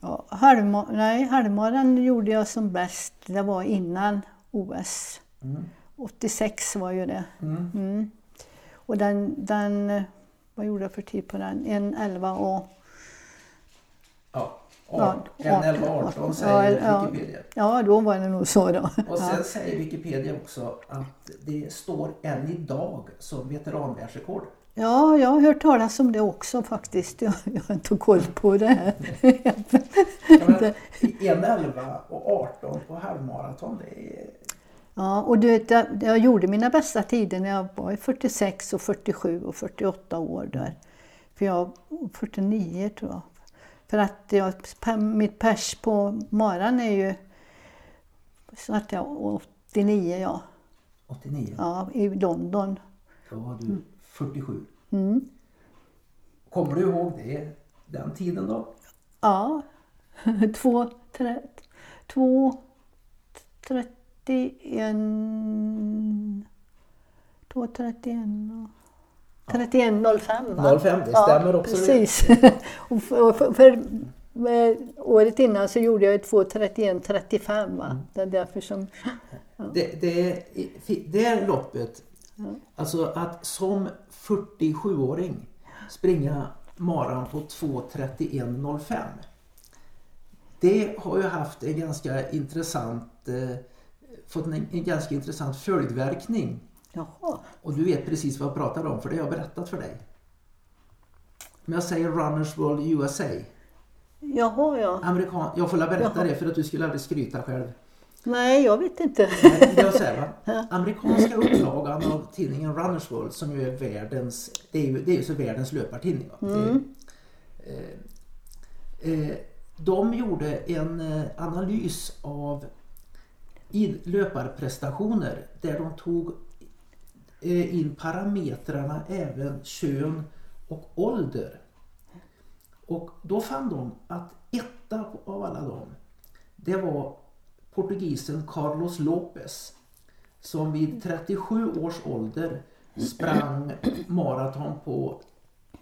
Ja, halvma, nej, halvmaran gjorde jag som bäst. Det var innan OS. Mm. 86 var ju det. Mm. Mm. Och den, den... Vad gjorde jag för tid på den? En 11 och... Ja, art, en 11 18 säger ja, Wikipedia. Ja, då var det nog så då. Och sen säger Wikipedia också att det står än idag som veteranvärldsrekord. Ja, jag har hört talas om det också faktiskt. Jag, jag har inte koll på det här. Ja, en 11 och 18 på halvmaraton, det är... Ja, och du vet, jag, jag gjorde mina bästa tider när jag var 46 och 47 och 48 år där. För jag 49 tror jag. För att jag, mitt pers på maran är ju så att jag 89 ja. 89? Ja, i London. Då var du 47. Mm. Kommer du ihåg det, den tiden då? Ja. två, tre, två, 31, 2.31 31.05 05, det stämmer ja, också. Precis. och för, för, för, året innan så gjorde jag 2.31.35 va? Mm. Det är därför som... Ja. Det, det, det loppet, alltså att som 47-åring springa maran på 2.31.05 det har ju haft en ganska intressant eh, fått en, en, ganska intressant följdverkning. Jaha. Och du vet precis vad jag pratar om för det har jag berättat för dig. Men jag säger Runners World USA. Jaha, ja. Amerikan jag får la berätta Jaha. det för att du skulle aldrig skryta själv. Nej, jag vet inte. Nej, jag säger, va? Amerikanska upplagan av tidningen Runners World som ju är världens, det är ju, det är ju så världens löpartidning. Mm. Eh, eh, de gjorde en eh, analys av löparprestationer där de tog in parametrarna även kön och ålder. Och då fann de att etta av alla dem det var portugisen Carlos Lopez som vid 37 års ålder sprang maraton på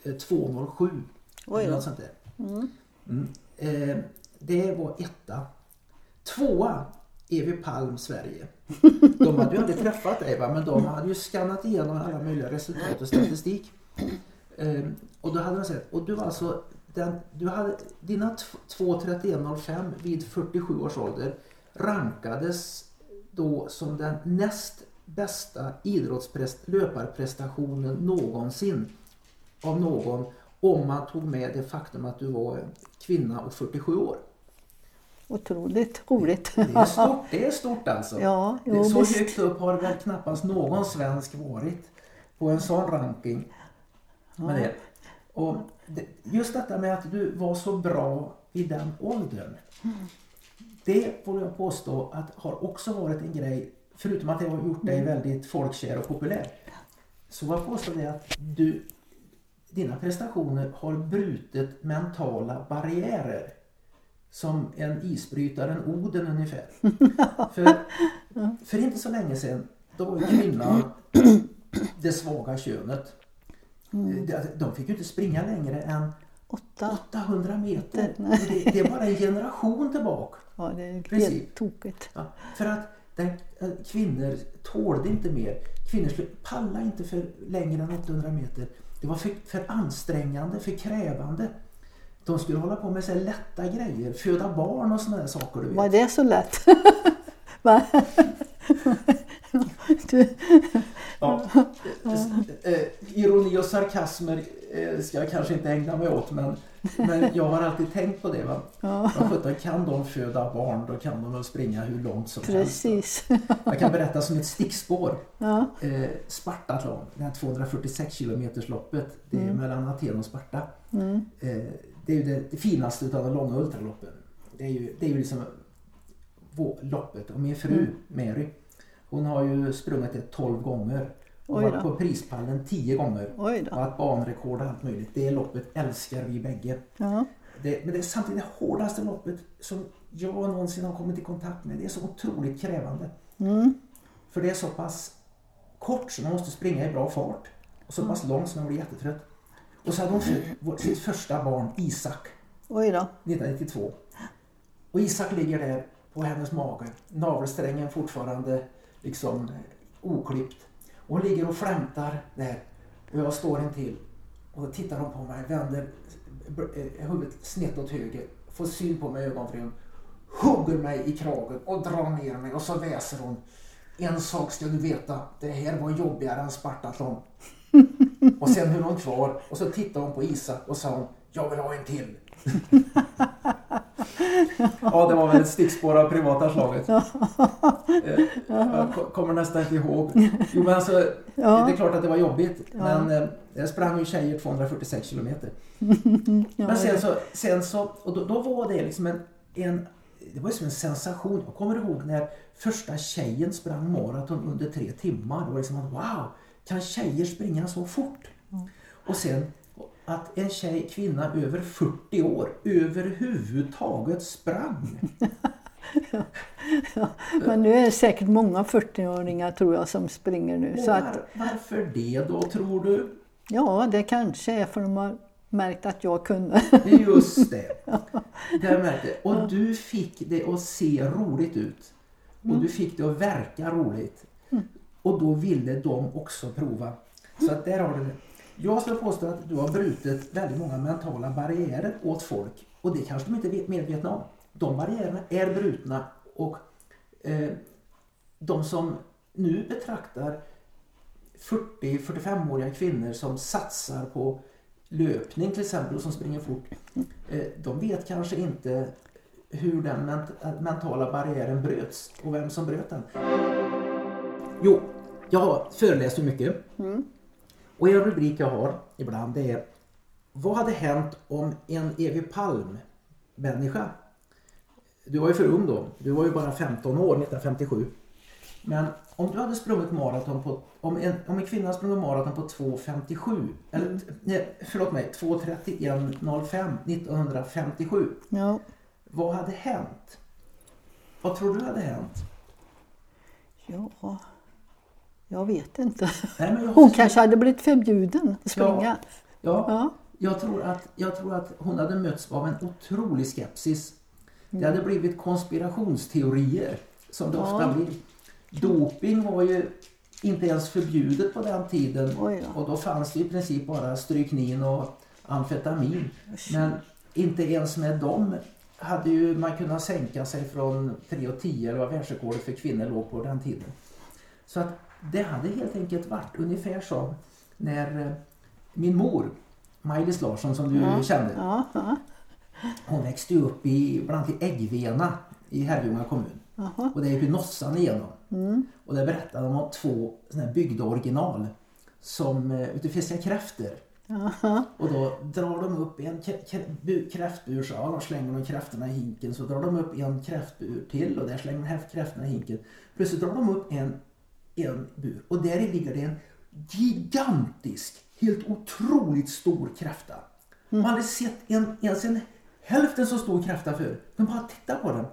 2.07. Eh, Oj, ja. sånt där. Mm. Mm. Eh, det var etta. Tvåa Evi Palm Sverige. De hade ju aldrig träffat dig va? men de hade ju skannat igenom alla möjliga resultat och statistik. Eh, och då hade de sett, och du var alltså den, du hade, dina 2.31.05 vid 47 års ålder rankades då som den näst bästa löparprestationen någonsin av någon om man tog med det faktum att du var kvinna och 47 år. Otroligt roligt. Det är stort, det är stort alltså. Ja, jo, så visst. högt upp har väl knappast någon svensk varit på en sån ranking. Ja. det. Och just detta med att du var så bra i den åldern. Det får jag påstå att har också varit en grej, förutom att det har gjort dig mm. väldigt folkkär och populär. Så jag påstår det att du dina prestationer har brutit mentala barriärer. Som en isbrytare, en Oden ungefär. för, för inte så länge sedan, då var kvinnan det svaga könet. Mm. De fick ju inte springa längre än 800 meter. Det, det, är bara en generation tillbaka. Ja, det är helt tokigt. Ja, för att den, eh, kvinnor tålde inte mer. Kvinnor skulle palla inte för längre än 800 meter. Det var för, för ansträngande, för krävande. De skulle hålla på med så lätta grejer, föda barn och sådana saker. Du vet. Var det så lätt? du... ja. Eh, ironi och sarkasmer eh, ska jag kanske inte ägna mig åt men, men jag har alltid tänkt på det. Va? Ja. Sjutton, kan de föda barn då kan de springa hur långt som Precis. helst. Jag kan berätta som ett stickspår. Ja. Eh, Spartatlon, det här 246 kilometers loppet. Det är mm. mellan Aten och Sparta. Mm. Eh, det är ju det, det finaste av de långa ultraloppen. Det är ju, det är ju liksom loppet. Och min fru mm. Mary, hon har ju sprungit det 12 gånger. Och varit på prispallen tio gånger. Och haft banrekord och allt möjligt. Det loppet älskar vi bägge. Ja. Det, men det är samtidigt det hårdaste loppet som jag någonsin har kommit i kontakt med. Det är så otroligt krävande. Mm. För det är så pass kort så man måste springa i bra fart. Och så pass långt så man blir jättetrött. Och så hade hon fött sitt första barn, Isak. Oj då. 1992. Och Isak ligger där på hennes mage. Navelsträngen fortfarande liksom oklippt. Och hon ligger och flämtar där. Och jag står en till. Och då tittar hon på mig, vänder eh, huvudet snett åt höger. får syn på mig i ögonvrån, hugger mig i kragen och drar ner mig och så väser hon. En sak ska du veta, det här var jobbigare än Spartatlon. och sen höll hon kvar och så tittade hon på Isak och sa hon, jag vill ha en till. ja, det var väl ett stickspår av privata slaget. Eh, jag kommer nästan inte ihåg. Jo, men alltså. Det är klart att det var jobbigt. Men eh, jag sprang ju tjejer 246 kilometer. Men sen så, sen så och då, då var det liksom en, en, det var ju som en sensation. Jag kommer ihåg när första tjejen sprang maraton under tre timmar. Det var liksom wow, kan tjejer springa så fort? Och sen att en tjej, kvinna över 40 år överhuvudtaget sprang. Men nu är det säkert många 40-åringar tror jag som springer nu. Och Så att, var, varför det då tror du? ja, det kanske är för de har märkt att jag kunde. Just det. det jag märkte. Och du fick det att se roligt ut. Och du fick det att verka roligt. Och då ville de också prova. Så att där har du det. Jag skulle påstå att du har brutit väldigt många mentala barriärer åt folk. Och det kanske de inte är medvetna om. De barriärerna är brutna och eh, de som nu betraktar 40-45-åriga kvinnor som satsar på löpning till exempel och som springer fort. Eh, de vet kanske inte hur den ment- mentala barriären bröts och vem som bröt den. Jo, jag har föreläst ju mycket. Mm. Och en rubrik jag har ibland det är Vad hade hänt om en Evi Palm-människa Du var ju för ung då. Du var ju bara 15 år 1957. Men om du hade sprungit maraton på om en, om en kvinna sprungit maraton på 2.57 eller nej, förlåt mig 2.31.05 1957. Ja, Vad hade hänt? Vad tror du hade hänt? ja, jag vet inte. Nej, jag Hon kanske hade blivit förbjuden att springa. Ja, ja, Ja. Jag, tror att, jag tror att hon hade mötts av en otrolig skepsis. Det hade blivit konspirationsteorier som det Ja. ofta blir. Doping var ju inte ens förbjudet på den tiden och då fanns det i princip bara stryknin och amfetamin. Men inte ens med dem hade ju man kunnat sänka sig från 3,10 eller vad världsrekordet för kvinnor låg på den tiden. Så att det hade helt enkelt varit ungefär som när eh, min mor, Maj-Lis Larsson som du Ja. kände, Ja, ja. hon växte upp i, bland annat i Äggvena i Herrljunga kommun. Jaha. Och det är ju Nossan igenom. Mm. Och där berättade de om två såna här byggda original som eh, ute fiskar kräftor. Jaha. Och då drar de upp en krä- krä- bu- kräftbur så ja, slänger de kräftorna i hinken. Så drar de upp en kräftbur till och där slänger de kräftorna i hinken. Plötsligt drar de upp en, en bur och där ligger det en gigantisk, helt otroligt stor kräfta. Man hade sett en, ens en hälften så stor kräfta förr. De bara tittar på den.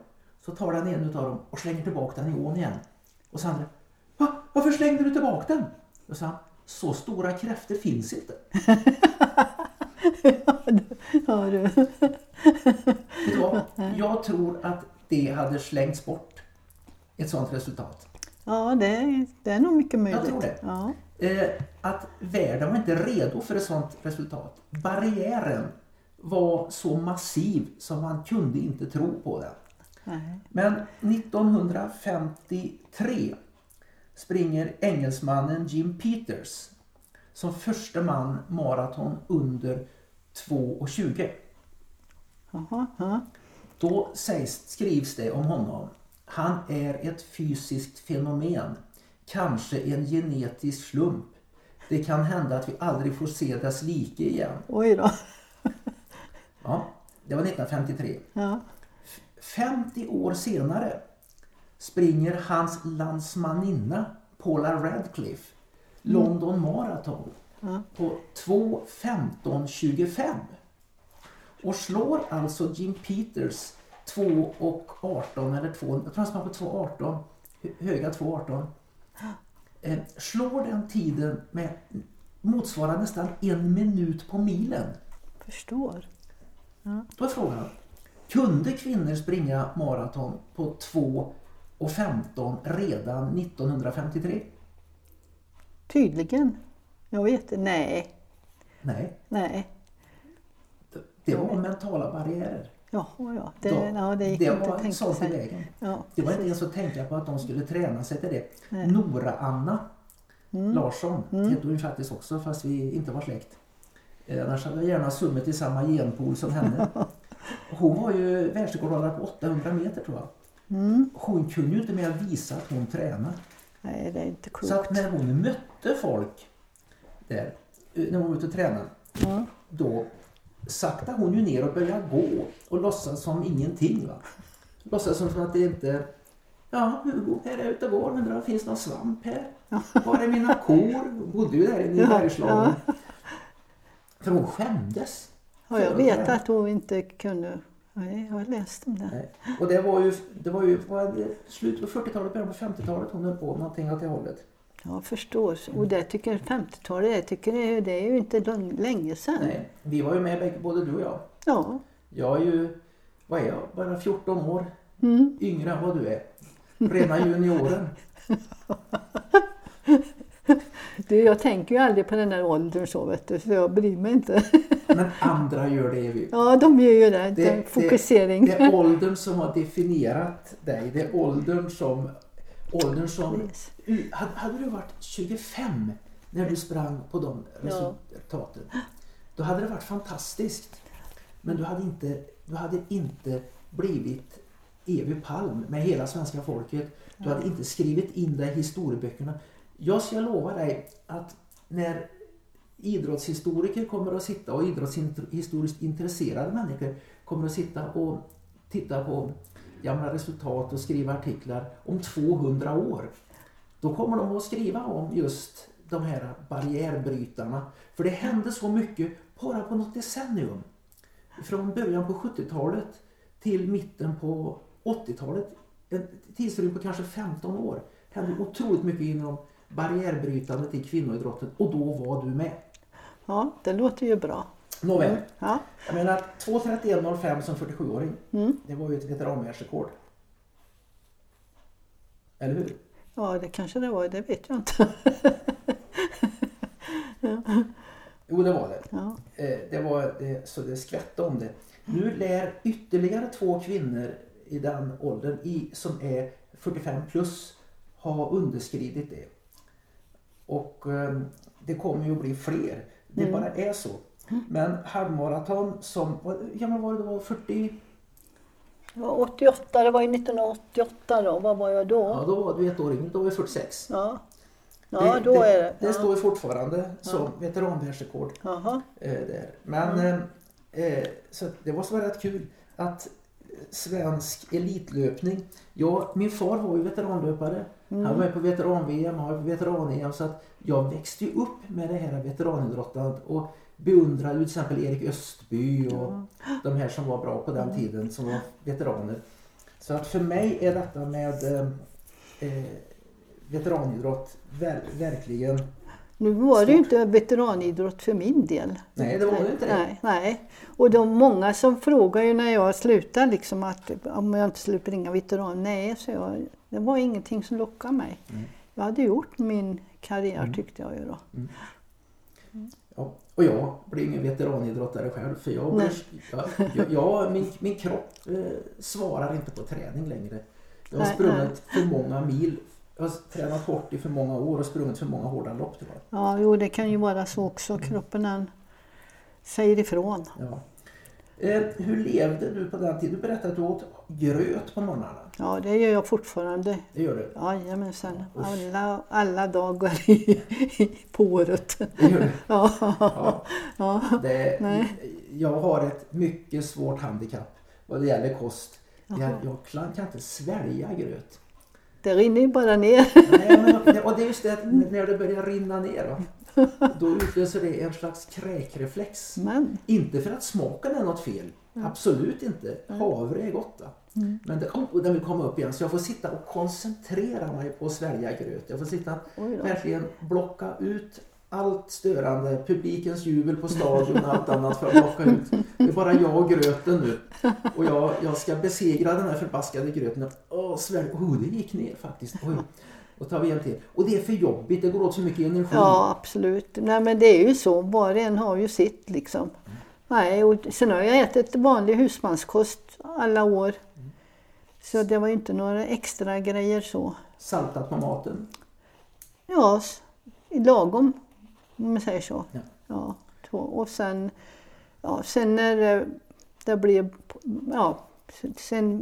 Så tar den en utav dem och slänger tillbaka den i ån igen. Och så andra, Va? varför slängde du tillbaka den? Och så han, så stora kräftor finns inte. Ja, du. Vad? Jag tror att det hade slängts bort. Ett sånt resultat. Ja det, är, det är nog mycket möjligt. tror det. Ja. Eh, att världen var inte redo för ett sånt resultat. Barriären var så massiv som man kunde inte tro på den. Nej. Men 1953 springer engelsmannen Jim Peters som första man maraton under 2.20. Jaha, ja. Då sägs, skrivs det om honom. Han är ett fysiskt fenomen. Kanske en genetisk slump. Det kan hända att vi aldrig får se dess like igen. Oj då. Ja, det var 1953. Ja. 50 år senare springer hans landsmaninna Paula Radcliffe London Marathon Ja. på 2.15.25 och slår alltså Jim Peters 2.18 eller 2, jag tror han sprang på 2.18, hö- höga 2.18. Eh, slår den tiden med motsvarar nästan en minut på milen. Förstår. Då är frågan, kunde kvinnor springa maraton på 2 och 15 redan 1953? Tydligen. Jag vet inte. Nej. Nej, Nej. det var mentala barriärer. Jaha, ja. Det, Då- ja, det gick det inte var tänka sånt i vägen. Ja, Det var inte ens att tänka på att de skulle träna sig till det. Nora-Anna Mm. Larsson hette hon faktiskt också fast vi inte var släkt. Eh, Annars hade jag gärna summet i samma genpool som henne. Hon var ju världsrekordhållare på 800 meter tror jag. Mm. Hon kunde ju inte mer visa att hon tränade. Nej, det är inte Så att klokt. när hon mötte folk där, eh, när hon var ute och tränade, Ja. då saktade hon ju ner och började gå och låtsas som ingenting. Va? Låtsas som att det inte... Ja, Hugo, här är jag ute och går. Undrar om det finns någon svamp här? Var är mina kor? Hon bodde ju där inne i Bergslagen. För hon skämdes. Ja, jag vet att hon inte kunde... Nej, jag har läst om det. Nej. Och det var ju, det var ju var det slutet på 40-talet, början på 50-talet hon höll på någonting åt det hållet. Jag förstår. Och det tycker 50-talet, jag tycker det, är- det är ju inte länge sedan. Nej, vi var ju med både du och jag. Ja. Jag är ju, vad är jag, bara 14 år Mm. yngre än vad du är. Rena junioren. Du, jag tänker ju aldrig på den där åldern så vet du, så jag bryr mig inte. Men andra gör det. Vi. Ja, de gör ju det. det, fokusering. Det, det är åldern som har definierat dig. Det är åldern som... Åldern som. U- hade, du varit 25 när du sprang på de Ja. resultaten, då hade det varit fantastiskt. Men du hade inte, du hade inte blivit Evy Palm med hela svenska folket. Du hade inte skrivit in dig i historieböckerna. Jag ska lova dig att när idrottshistoriker kommer att sitta och idrottshistoriskt intresserade människor kommer att sitta och titta på gamla resultat och skriva artiklar om 200 år. Då kommer de att skriva om just de här barriärbrytarna. För det hände så mycket bara på något decennium. Från början på 70-talet till mitten på 80-talet. En tidsrymd på kanske 15 år. Det hände otroligt mycket inom barriärbrytandet i kvinnoidrotten och då var du med. Ja, det låter ju bra. Nåväl, Ja. jag menar 2.31.05 som 47-åring. Mm. Det var ju ett veteranvärldsrekord. Eller hur? ja, det kanske det var. Det vet jag inte. Jo, det var det. Ja. Eh, det var det, så det skvätte om det. Nu lär ytterligare två kvinnor i den åldern i, som är 45 plus ha underskridit det. Och eh, det kommer ju att bli fler. Det bara är så. Men halvmaraton som, hur gammal var du då? 40? Det var 88, det var ju 1988 då. Vad var jag då? Ja, då var du ett år yngre. Då var du 46. Ja, ja då är det. Det Ja. står fortfarande som veteranvärldsrekord. Jaha. Eh, där. Men eh, eh, så det var så rätt kul att eh, svensk elitlöpning. Ja, min far var ju veteranlöpare. Han var med på veteran-VM, han var på veteran-EM. Så att jag växte ju upp med det här veteranidrottandet och beundrade ju till exempel Erik Östby och de här som var bra på den tiden som var veteraner. Så att för mig är detta med eh, eh, veteranidrott ver verkligen Nu var det ju inte veteranidrott för min del. Nej, det var ju inte det. Nej, nej. Och de många som frågar ju när jag slutar liksom att om jag inte skulle springa veteran. Nej, så jag. Det var ingenting som lockade mig. Mm. Jag hade gjort min karriär tyckte jag ju då. Ja, och jag blir ingen veteranidrottare själv för jag, blir, jag, jag, min, min kropp eh, svarar inte på träning längre. Jag har Nej, sprungit för många mil. Jag har tränat hårt i för många år och sprungit för många hårda lopp. Tyvärr. Ja, jo det kan ju vara så också. Kroppen säger ifrån. Ja. Eh, hur levde du på den tiden? Du berättade att du åt gröt på morgnarna. Ja, det gör jag fortfarande. Det gör du? Jajamensan. Alla, alla dagar i, på året. Det gör du. Ja, Ja. ja. Det, Nej. jag har ett mycket svårt handikapp vad det gäller kost. Jag, jag kan inte svälja gröt. Det rinner ju bara ner. Nej, men, och det är just det när det börjar rinna ner va, då utlöser det en slags kräkreflex. Men, Inte för att smaken är något fel. Absolut inte. Havre är gott. Va? Men det, och den vill komma upp igen så jag får sitta och koncentrera mig på att svälja gröt. Jag får sitta då. verkligen blocka ut allt störande, publikens jubel på stadion och allt annat för att blocka ut. Det är bara jag och gröten nu. Och jag, jag ska besegra den här förbaskade gröten. Åh, svälj. Oh, det gick ner faktiskt. Oj. Och tar till. Och det är för jobbigt, det går åt så mycket energi. ja absolut. Nej men det är ju så. Var och en har ju sitt liksom. Nej, och sen har jag ätit vanlig husmanskost alla år. Så det var ju inte några extra grejer så. Saltat på maten? Ja, lagom om man säger så. Ja. Ja, två. Och sen, ja, sen när det- det blev, ja, sen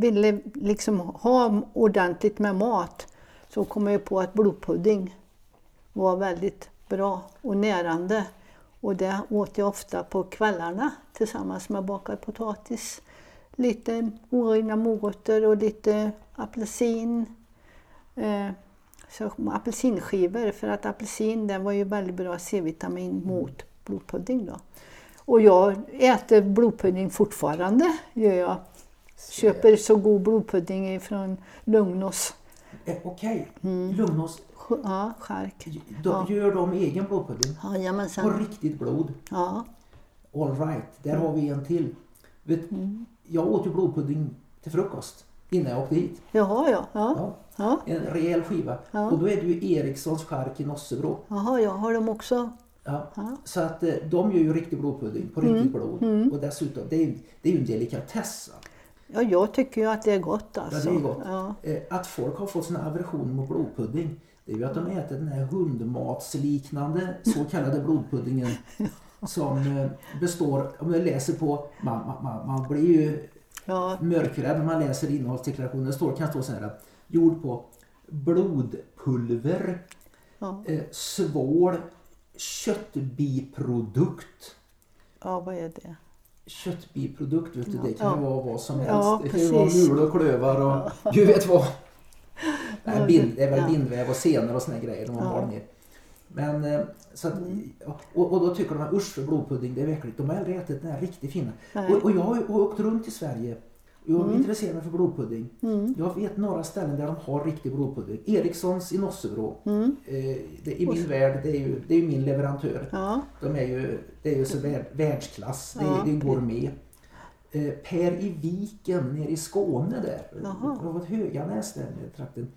ville liksom ha ordentligt med mat så kom jag på att blodpudding var väldigt bra och närande. Och det åt jag ofta på kvällarna tillsammans med bakad potatis. Lite orivna morötter och lite apelsin. Eh, så apelsinskivor, för att apelsin den var ju väldigt bra C-vitamin mot blodpudding. Då. Och jag äter blodpudding fortfarande. Gör jag. Köper så god blodpudding från Lugnås. Eh, Okej, Mm. Lugnås, Ja, skärk. de, gör de egen blodpudding? På Jajamensan. riktigt blod? Ja. All right, där har vi en till. Vet, Mm. Jag åt ju blodpudding till frukost innan jag åkte hit. Jaha, ja. ja. Ja, ja. en rejäl skiva. Ja. Och då är det ju Erikssons chark i Nossebro. Jaha, ja. Har de också? Ja. Ja. Mm. Så att eh, de gör ju riktig blodpudding på riktigt blod. Och dessutom, det är ju, det är ju en delikatess. Ja, jag tycker ju att det är gott Ja, alltså. det är gott. Ja. Eh, Att folk har fått här aversion mot blodpudding det är ju att de äter den här hundmatsliknande så kallade blodpuddingen som eh, består, om jag läser på, man, man- man, man blir ju Ja. mörkrädd när man läser innehållsdeklarationen. Det står, kan stå så här, gjord på blodpulver, Ja. eh, svål, köttbiprodukt. ja, vad är det? Köttbiprodukt, vet du, det kan Ja. ju vara vad som helst. Ja, det kan ju vara precis. mul och klövar och gud vet vad. Nej, Ja, bind, det är väl ja. bindväv och senor och såna grejer de Ja. ner. Men eh, så att, Mm. ja, och, och då tycker de att usch för blodpudding, det är verkligt. De har aldrig ätit den här riktigt fina. Och, och jag har åkt runt i Sverige. Jag Mm. intresserar mig för blodpudding. Mm. Jag vet några ställen där de har riktig blodpudding. Erikssons i Nossebro. Mm. Eh, det, I min värld, det är ju, det är ju min leverantör. Ja. De är ju, det är ju så värld, världsklass. Det, är- Ja, det är okej. gourmet. Eh, per i Viken nere i Skåne där. Jaha. Det var ett Höganäs där nere i trakten.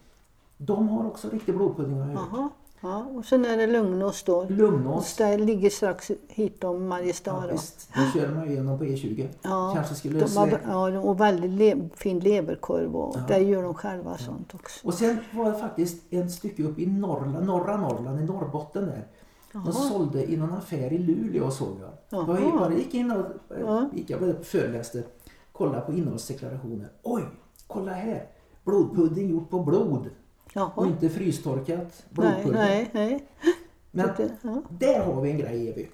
De har också riktig blodpudding har jag hört. Ja. Och sen är det Lugnås då. Lugnås. Det ligger strax hitom Mariestad. Ja, visst, då kör man ju igenom på E20. Ja, Kanske skulle de har, ja, och väldigt le, fin leverkorv och Ja. där gör de själva sånt också. Och sen var det faktiskt en stycke upp i Norrland, norra Norrland, i Norrbotten där. De Jaha. sålde i någon affär i Luleå såg jag. Jag bara gick in och Ja. gick jag föreläste, kollade på innehållsdeklarationer. Oj, kolla här! Blodpudding gjort på blod och Jaha. inte frystorkat Nej, blodpulver. nej, nej. Men Det- ja. där har vi en grej Evy.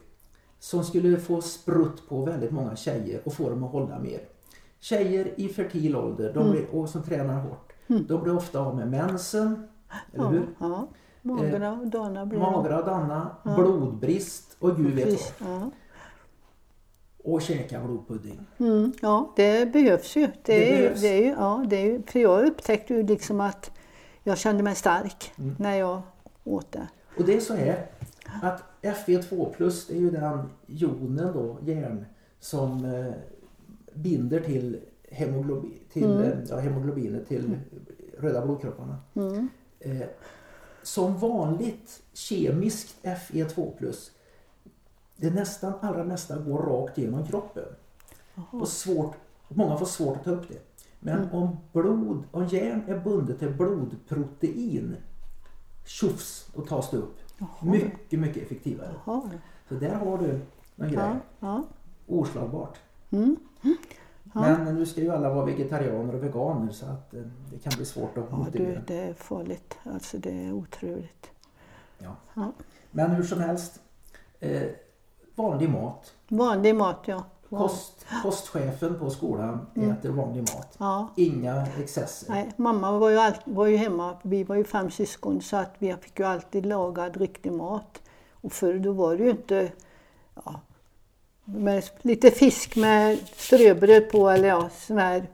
Som skulle få sprutt på väldigt många tjejer och få dem att hålla mer. Tjejer i fertil ålder de Mm. blir, och som tränar hårt. De blir ofta av med mensen. Eller hur? ja. Magra och dana blir. Magra och danna, blodbrist och gud vet vad. Och käka blodpudding. Mm, ja, det behövs ju. Det, Det är, ju- behövs. Det är ju, ja, det är ju, för jag upptäckte ju liksom att jag kände mig stark Mm. när jag åt det. Och det är så här att FE2 plus är ju den jonen då, järn, som eh, binder till, hemoglobin, till Mm. eh, ja, hemoglobinet, till röda blodkropparna. Mm. Eh, som vanligt kemiskt FE2 plus det nästan allra mesta går rakt genom kroppen. Och svårt, många får svårt att ta upp det. Men Mm. om, blod, om järn är bundet till blodprotein, tjofs, då tas det upp. Mycket, mycket effektivare. Jaha. Så där har du en grej. Ja, ja. Oslagbart. Mm. Men nu ska ju alla vara vegetarianer och veganer så att eh, det kan bli svårt att ja du, det är farligt. Alltså det är otroligt. Ja. Ja. Men hur som helst, eh, vanlig mat. Vanlig mat, ja. Kost, kostchefen på skolan äter vanlig mat. Ja. Inga excesser. Nej, mamma var ju, all, var ju hemma, vi var ju fem syskon så att vi fick ju alltid lagad riktig mat. Och förr då var det ju inte ja, med lite fisk med ströbröd på eller ja, sån här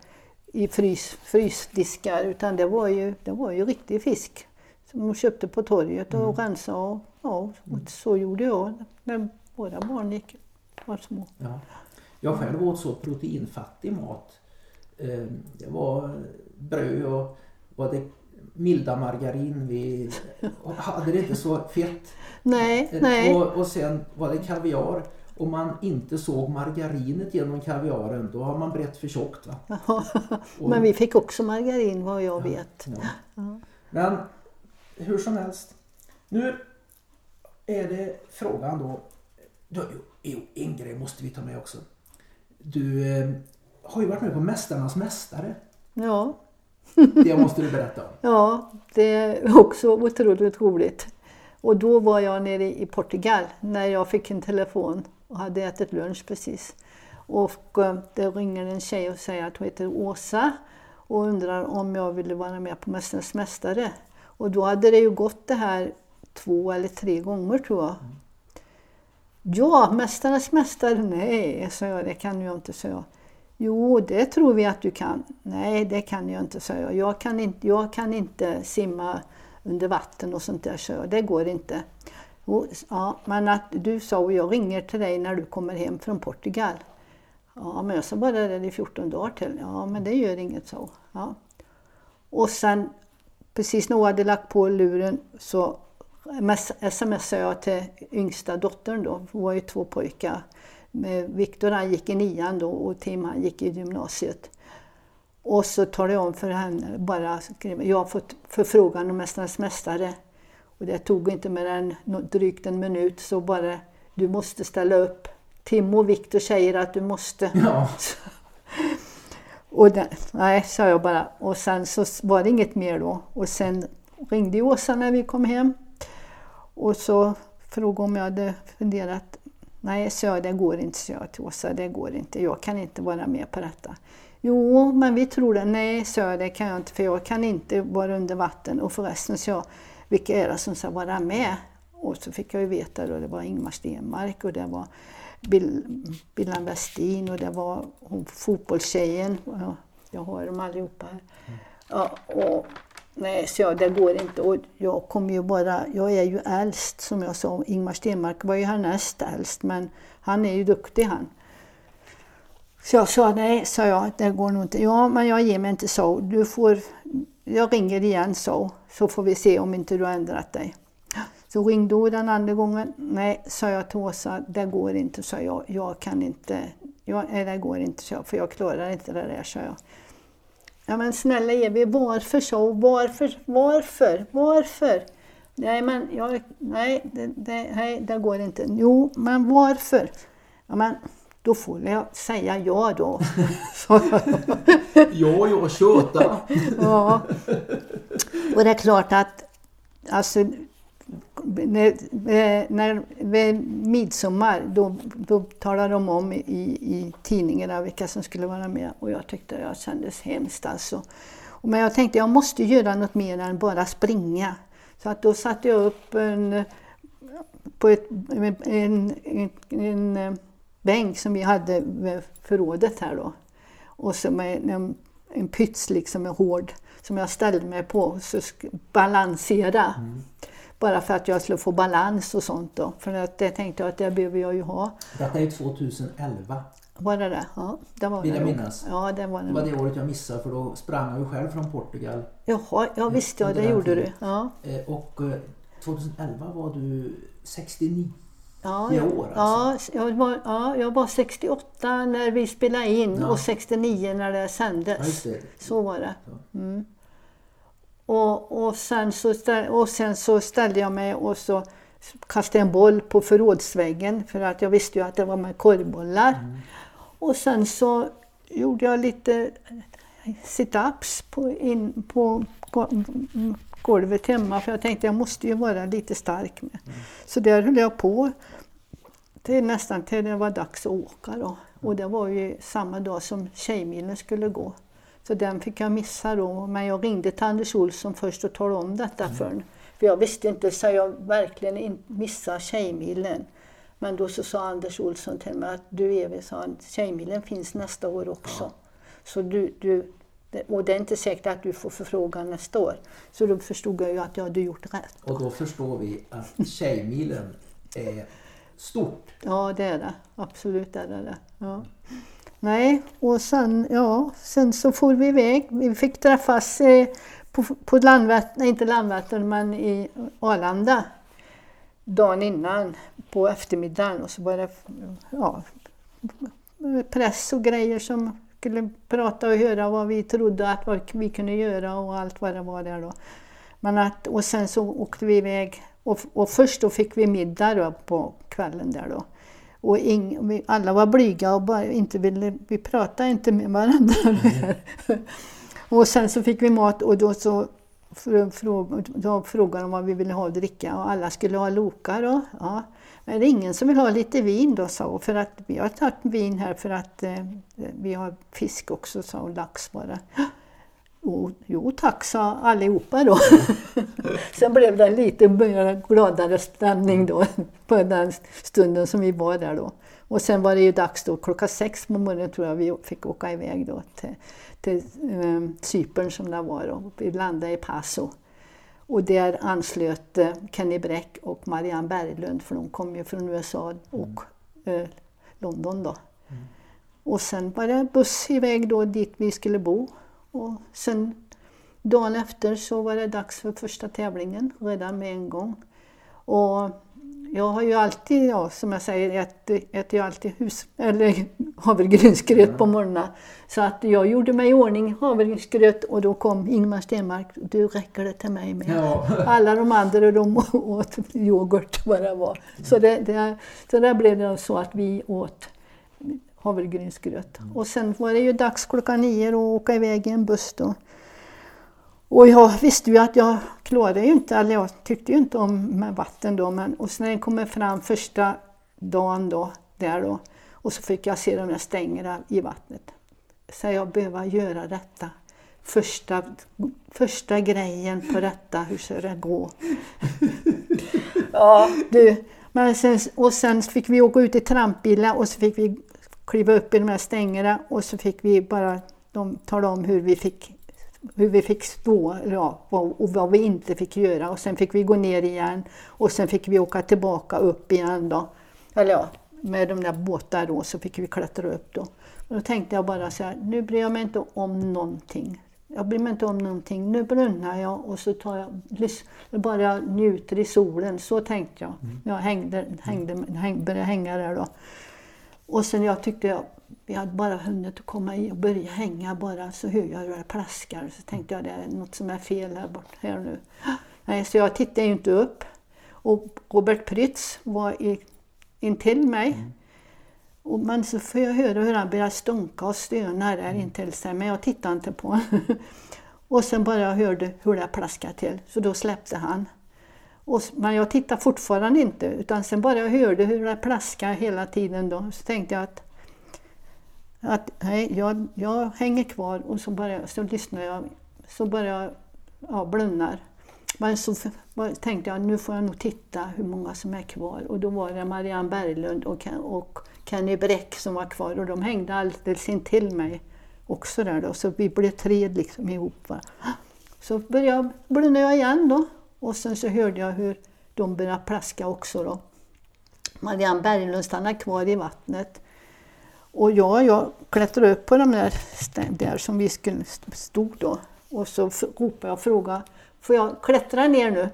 i frys, frysdiskar utan det var ju, det var ju riktig fisk som hon köpte på torget och rensade och, ja, och så gjorde jag när våra barn gick, var små. Ja. Jag själv åt så proteinfattig mat. Eh, Det var bröd och var det milda margarin. Vi hade det inte så fett. Nej, Eh, nej. Och, och sen var det kaviar. om man inte såg margarinet genom kaviaren, då har man brett för tjockt. Va? Ja, Men vi fick också margarin vad jag vet. Ja. Men hur som helst. Nu är det frågan då. då jo, en grej måste vi ta med också. Du eh, har ju varit med på Mästarnas Mästare. Ja. Det måste du berätta om. Ja, det är också otroligt roligt. Och då var jag nere i Portugal när jag fick en telefon och hade ätit lunch precis. Och eh, det ringer en tjej och säger att hon heter Åsa och undrar om jag ville vara med på Mästarnas Mästare. Och då hade det ju gått det här två eller tre gånger tror jag. Ja, Mästarnas Mästare, nej, sa jag, det kan jag inte, säga. Jo, det tror vi att du kan. Nej, det kan jag inte, sa jag. Jag kan inte, jag kan inte simma under vatten och sånt där, sa jag. Det går inte. Ja, men att du sa och jag ringer till dig när du kommer hem från Portugal. Ja, men jag sa bara det i 14 dagar till. Ja, men det gör inget, så. Ja. Och sen, precis när jag hade lagt på luren så smsade jag till yngsta dottern då, hon var ju två pojkar. Viktor han gick i nian då och Tim han gick i gymnasiet. Och så talade jag om för henne, bara skrev, jag har fått förfrågan om Mästarnas Mästare. Och det tog inte mer än drygt en minut så bara, du måste ställa upp. Tim och Viktor säger att du måste. Ja. och den, nej, sa jag bara. Och sen så var det inget mer då. Och sen ringde Åsa när vi kom hem. Och så frågade om jag hade funderat. Nej, sa jag, det går inte, sa jag till Åsa. Det går inte. Jag kan inte vara med på detta. Jo, men vi tror det. Nej, sa jag, det kan jag inte för jag kan inte vara under vatten. Och förresten, sa jag, vilka är det som ska vara med? Och så fick jag ju veta då, det var Ingmar Stenmark och det var Bill, Billan Westin och det var hon, fotbollstjejen. Jag har dem allihopa här. Ja, och, nej, så jag, det går inte. Och jag kommer ju bara, jag är ju äldst som jag sa. Ingmar Stenmark var ju härnäst äldst men han är ju duktig han. Så jag sa nej, sa jag, det går nog inte. Ja, men jag ger mig inte så. Du får, jag ringer igen så, så får vi se om inte du har ändrat dig. Så ringde hon den andra gången. Nej, sa jag till Åsa, det går inte, sa jag. Jag kan inte, jag, nej, det går inte, sa jag, för jag klarar inte det där, sa jag. Ja men snälla Evi, varför så? Varför, varför, varför? Nej men, jag, nej, det, det, nej, det går inte. Jo, men varför? Ja men, då får jag säga ja då. ja, ja, köta. ja. Och det är klart att alltså, när, eh, när, vid midsommar då, då talade de om i, i tidningarna vilka som skulle vara med och jag tyckte det kändes hemskt alltså. Men jag tänkte jag måste göra något mer än bara springa. Så att då satte jag upp en, på ett, en, en, en, en bänk som vi hade vid förrådet här då. Och så med en, en pyts liksom, en hård, som jag ställde mig på, så balansera. Mm. Bara för att jag skulle få balans och sånt då. För att det tänkte jag att det behöver jag ju ha. Detta är 2011. Var det det? Ja, det var Vill jag minnas. Ja, det var det. Det var det året jag missade för då sprang jag ju själv från Portugal. Jaha, ja visst ja, det gjorde du. Ja. Eh, och 2011 eh, var du 69 ja, i år alltså. Ja, jag var, ja, jag var 68 när vi spelade in ja. och 69 när det sändes. Ja, det. Så var det. Mm. Och, och, sen så ställ, och sen så ställde jag mig och så kastade en boll på förrådsväggen för att jag visste ju att det var med korvbollar. Mm. Och sen så gjorde jag lite sit-ups på, in, på golvet hemma för jag tänkte jag måste ju vara lite stark med. Mm. Så där höll jag på till nästan till det var dags att åka då. Och det var ju samma dag som Tjejmilen skulle gå. Så den fick jag missa då. Men jag ringde till Anders Olsson först och talade om detta mm. för honom. För jag visste inte, så jag verkligen missa Tjejmilen? Men då så sa Anders Olsson till mig att du Evi, sa han, Tjejmilen finns nästa år också. Ja. Så du, du, och det är inte säkert att du får förfrågan nästa år. Så då förstod jag ju att jag hade gjort rätt. Och då förstår vi att Tjejmilen är stort. Ja, det är det. Absolut är det det. Ja. Nej, och sen, ja, sen så for vi iväg. Vi fick träffas eh, på, på Landvetter, nej inte Landvetter, men i Arlanda. dagen innan på eftermiddagen och så var det ja, press och grejer som skulle prata och höra vad vi trodde att vad vi kunde göra och allt vad det var där då. Men att, och sen så åkte vi iväg och, och först då fick vi middag då på kvällen där då. Och ing, alla var blyga och bara inte ville, vi pratade inte med varandra. och sen så fick vi mat och då så då frågade de vad vi ville ha att dricka och alla skulle ha Loka då. Ja. Men är det ingen som vill ha lite vin då, sa för att vi har tagit vin här för att eh, vi har fisk också, sa och lax bara. Jo, jo tack, sa allihopa då. Sen blev det lite gladare stämning då på den stunden som vi var där då. Och sen var det ju dags då, klockan sex på morgonen tror jag vi fick åka iväg då till, till um, Cypern som det var då. Vi landade i Paso. Och där anslöt eh, Kenny Bräck och Marianne Berglund, för de kom ju från USA och eh, London då. Mm. Och sen var det buss iväg då dit vi skulle bo. Och sen dagen efter så var det dags för första tävlingen redan med en gång. Och jag har ju alltid, ja, som jag säger, äter, äter jag alltid hus, eller havregrynsgröt på morgonen. Så att jag gjorde mig i ordning havregrynsgröt och då kom Ingmar Stenmark, du räcker det till mig med. Ja. Alla de andra de åt yoghurt vad det var. Så det, det, så där blev det så att vi åt havregrynsgröt. Och sen var det ju dags klockan nio att åka iväg i en buss då. Och jag visste ju att jag klarade ju inte, eller jag tyckte ju inte om med vatten då, men och sen när jag kommer fram första dagen då, där då, och så fick jag se de där stängerna i vattnet. Så jag behöver göra detta. Första, första grejen på detta, hur ska det gå? ja, du. Men sen, och sen fick vi åka ut i trampbilar och så fick vi kliva upp i de här stängerna och så fick vi bara de tala om hur vi fick hur vi fick stå ja, och vad vi inte fick göra. Och sen fick vi gå ner igen och sen fick vi åka tillbaka upp igen. Då. Eller ja, med de där båtarna då så fick vi klättra upp då. Och då tänkte jag bara så här, nu bryr jag mig inte om någonting. Jag bryr mig inte om någonting. Nu brunnar jag och så tar jag, bara njuter i solen. Så tänkte jag. Mm. Jag hängde, hängde, häng, började hänga där då. Och sen jag tyckte jag, vi hade bara hunnit att komma i och börja hänga bara så hör jag hur det plaskar. Så tänkte jag det är något som är fel här bort här nu. Nej, så jag tittade ju inte upp. Och Robert Prytz var i, intill mig. Mm. Och, men så får jag höra hur han börjar stunka och stöna där mm. intill sig, men jag tittade inte på Och sen bara jag hörde hur det plaskade till, så då släppte han. Och, men jag tittade fortfarande inte, utan sen bara jag hörde hur det plaskade hela tiden då, så tänkte jag att att nej, jag, jag hänger kvar och så, bara, så lyssnar jag, så bara jag ja, blundar. Men så tänkte jag nu får jag nog titta hur många som är kvar. Och då var det Marianne Berglund och, och Kenny Bräck som var kvar och de hängde alldeles intill mig också där då. Så vi blev tre liksom ihop. Va? Så började, blundade jag igen då och sen så hörde jag hur de började plaska också då. Marianne Berglund stannade kvar i vattnet och ja, jag klättrade upp på de där, där som vi skulle stod då. Och så ropade jag och frågade, får jag klättra ner nu?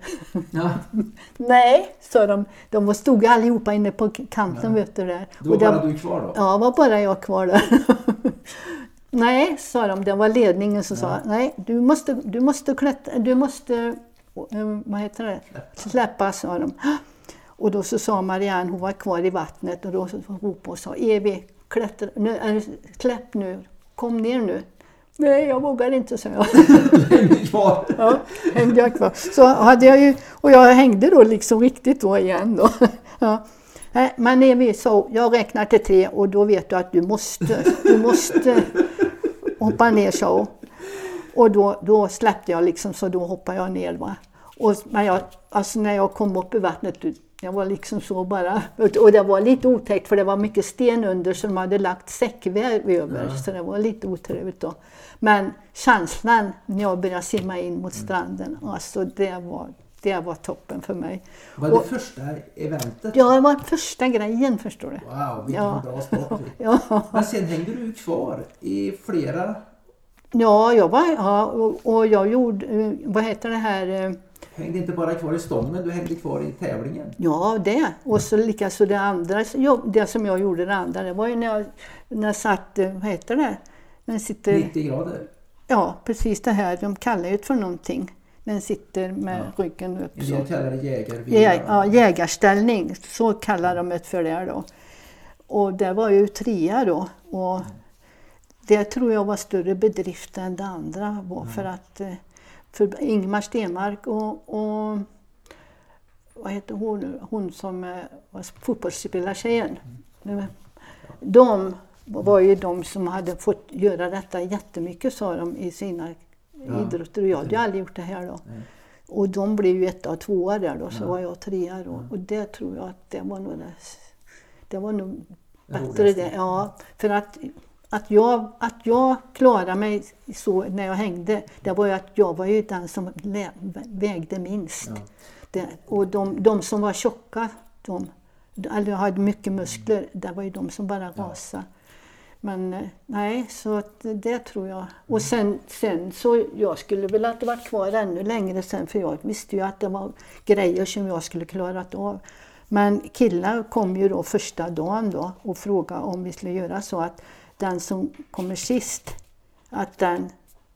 Ja. Nej, sa de. De stod allihopa inne på kanten. Ja. Vet du, där. Då var bara du kvar då? Ja, var bara jag kvar där. nej, sa de. Det var ledningen som ja. sa, nej, du måste, du måste klättra, du måste, vad heter det? Släppa, sa de. Och då så sa Marianne, hon var kvar i vattnet, och då ropade och sa, Evi, klättra, nu, äh, släpp nu, kom ner nu. Nej, jag vågar inte, sa jag. Hängde kvar? ja, hängde jag kvar. Så hade jag ju, och jag hängde då liksom riktigt då igen då. ja. Men Evi sa, jag räknar till tre och då vet du att du måste, du måste hoppa ner, så. Och då, då släppte jag liksom, så då hoppade jag ner. Va? Och, men jag, alltså när jag kom upp i vattnet, jag var liksom så bara. Och det var lite otäckt för det var mycket sten under som de hade lagt säckväv över. Ja. Så det var lite otrevligt då. Men känslan när jag började simma in mot stranden, alltså det var, det var toppen för mig. Var det och, första eventet? Ja, det var första grejen förstår du. Wow, vilken ja. bra start. ja. Men sen hängde du kvar i flera... Ja, jag var, ja och, och jag gjorde, vad heter det här, hängde inte bara kvar i stången, du hängde kvar i tävlingen. Ja, det. Och så likaså det andra, det som jag gjorde det andra, det var ju när jag, när jag satt, vad heter det? När sitter, 90 grader. Ja, precis det här, de kallar det för någonting. Den sitter med ja. ryggen upp. En del kallar det jägarvila. Jä, ja, jägarställning, så kallar de det för det då. Och det var ju trea då. Och mm. Det tror jag var större bedrift än det andra var mm. för att eh, för Ingmar Stenmark och, och vad heter hon, hon som eh, var fotbollsspelartjejen. Mm. De var ju de som hade fått göra detta jättemycket sa de i sina ja. idrotter och jag hade ju aldrig gjort det här då. Nej. Och de blev ju etta och tvåa där då, så ja. var jag trea då. Ja. Och det tror jag att det var nog det, det var nog bättre det. Ja, för att, att, jag, att jag klarade mig så när jag hängde, det var ju att jag var ju den som vägde minst. Ja. Det, och de, de som var tjocka, de, eller hade mycket muskler, det var ju de som bara rasade. Men eh, nej, så det tror jag. Och sen, sen så, jag skulle väl ha varit kvar ännu längre sen för jag visste ju att det var grejer som jag skulle klarat av. Men killar kom ju då första dagen då och frågade om vi skulle göra så att den som kommer sist, att den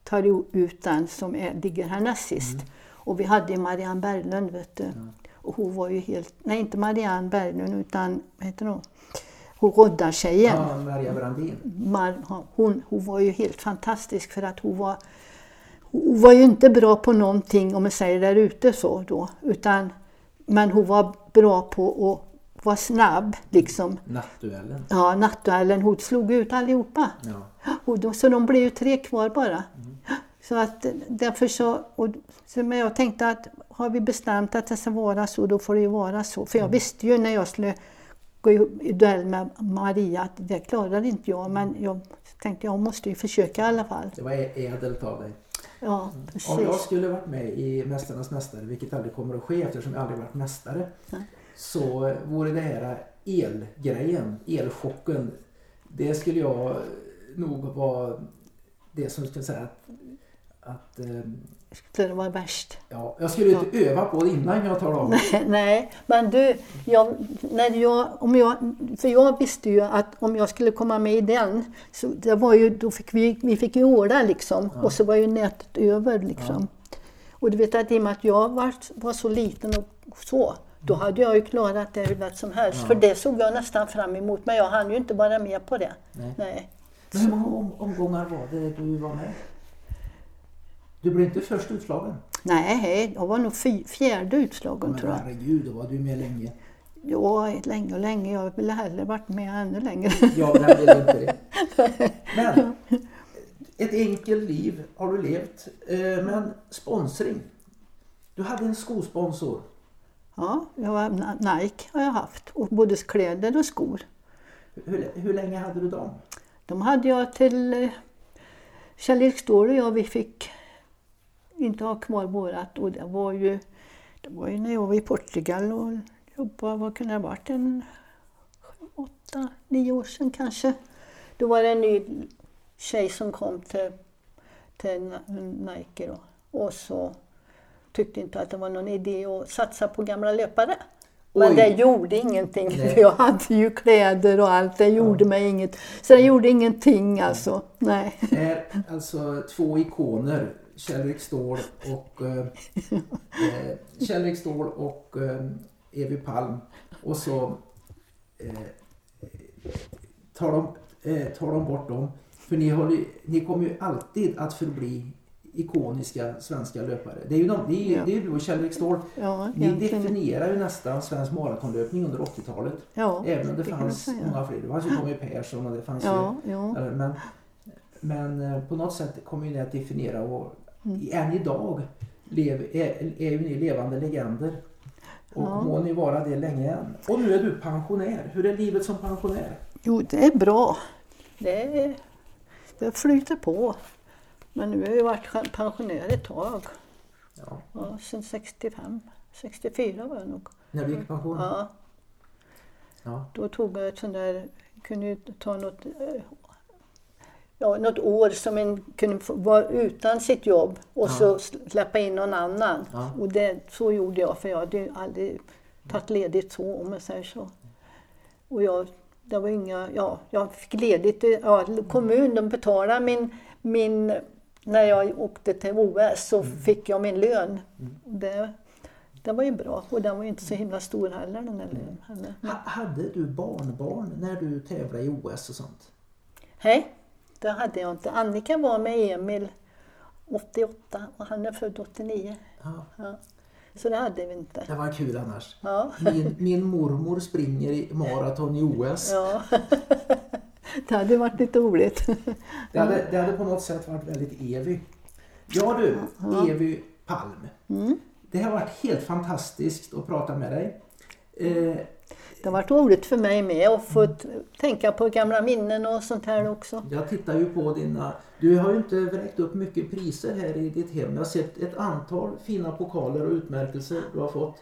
tar ut den som är, ligger härnäst sist. Mm. Och vi hade Marianne Berglund, vet du. Mm. Och hon var ju helt, nej inte Marianne Berglund utan, vad heter hon? hon Roddartjejen. Ja, Maria Brandin. hon, hon var ju helt fantastisk för att hon var, hon var ju inte bra på någonting om man säger där ute så då. Utan, men hon var bra på att vara snabb liksom. Nattduellen. Ja, nattduellen. Hon slog ut allihopa. Ja. så de blev ju tre kvar bara. Mm. Så att därför så, och, så, men jag tänkte att har vi bestämt att det ska vara så, då får det ju vara så. För jag mm. visste ju när jag skulle gå i duell med Maria att det klarade inte jag men jag tänkte jag måste ju försöka i alla fall. Det var ädelt av dig. Ja, precis. Om jag skulle varit med i Mästarnas Mästare, vilket aldrig kommer att ske eftersom jag aldrig varit mästare, Nej. Så vore det här elgrejen, elchocken, det skulle jag nog vara det som skulle säga att, att ehm, skulle det vara värst. Ja, jag skulle inte ja. öva på det innan jag talade om det. Nej, men du, jag, när jag, om jag, för jag visste ju att om jag skulle komma med i den, så det var ju, då fick vi, vi fick ju ordna liksom, ja. och så var ju nätet över liksom. Ja. Och du vet att i och med att jag var, var så liten och så, då hade jag ju klarat det hur lätt som helst. För det såg jag nästan fram emot, men jag hann ju inte vara med på det. Nej. Nej. Men hur många omgångar var det du var med? Du blev inte först utslagen? Nej, jag var nog fjärde utslagen Men, tror jag. herregud, då var du med länge. Ja, länge och länge. Jag ville hellre varit med ännu längre. Ja, jag ville inte det. Men, ett enkelt liv har du levt. Eh, men sponsring. Du hade en skosponsor. Ja, jag var, Nike har jag haft. Och både kläder och skor. Hur, hur länge hade du dem? De hade jag till eh, Kjell-Erik Ståhl och jag, vi fick inte ha kvar vårat. Och det var ju, det var ju när jag var i Portugal och jobbade, vad kunde det ha varit, en åtta, nio år sedan kanske. Då var det en ny tjej som kom till, till Nike då. Och så tyckte inte att det var någon idé att satsa på gamla löpare. Men Oj. det gjorde ingenting, Nej. jag hade ju kläder och allt. Det gjorde ja. mig inget. Så det gjorde ingenting alltså. Nej. Är alltså två ikoner Kjell-Erik Ståhl och eh, eh, Kjell-Erik Ståhl och eh, Evi Palm. Och så eh, tar, de, eh, tar de bort dem. För ni, håller, ni kommer ju alltid att förbli ikoniska svenska löpare. Det är ju, de, det är, ja. det är du och Kjell-Erik Ståhl. Ja, ni definierar ju nästan svensk maratonlöpning under 80-talet. Ja, även om det, det fanns många fler. Det fanns ju Tommy Persson och det fanns ja, ju... Men, men eh, på något sätt kommer ni att definiera och Mm. Än idag lev, är, är ju ni levande legender. Och ja. må ni vara det länge än. Och nu är du pensionär. Hur är livet som pensionär? Jo, det är bra. Det, är, det flyter på. Men nu har jag varit pensionär ett tag. Ja. Ja, sen 65. 64 var jag nog. När du gick i pension? Ja. ja. Då tog jag ett sånt där, kunde ta något eh, ja, något år som en kunde vara utan sitt jobb och Ja. så släppa in någon annan. Ja. Och det, så gjorde jag för jag hade ju aldrig tagit ledigt så om jag säger så. Och jag, det var inga, ja, jag fick ledigt, ja, kommun de betalade min, min, när jag åkte till OS så Mm. fick jag min lön. Det, det var ju bra och den var ju inte så himla stor heller den där lönen. heller. Ha, hade du barnbarn när du tävlade i OS och sånt? Nej, det hade jag inte. Annika var med Emil 88 och han är född 89. Ja, Ja. Så det hade vi inte. det var kul annars. Ja. Min, min mormor springer i maraton i OS. ja. det hade varit lite roligt. Det hade, det hade på något sätt varit väldigt Evy. Ja du, Evy Palm. Det har varit helt fantastiskt att prata med dig. Eh, Det har varit roligt för mig med att få t- tänka på gamla minnen och sånt här också. jag tittar ju på dina... Du har ju inte vräkt upp mycket priser här i ditt hem. Jag har sett ett antal fina pokaler och utmärkelser du har fått.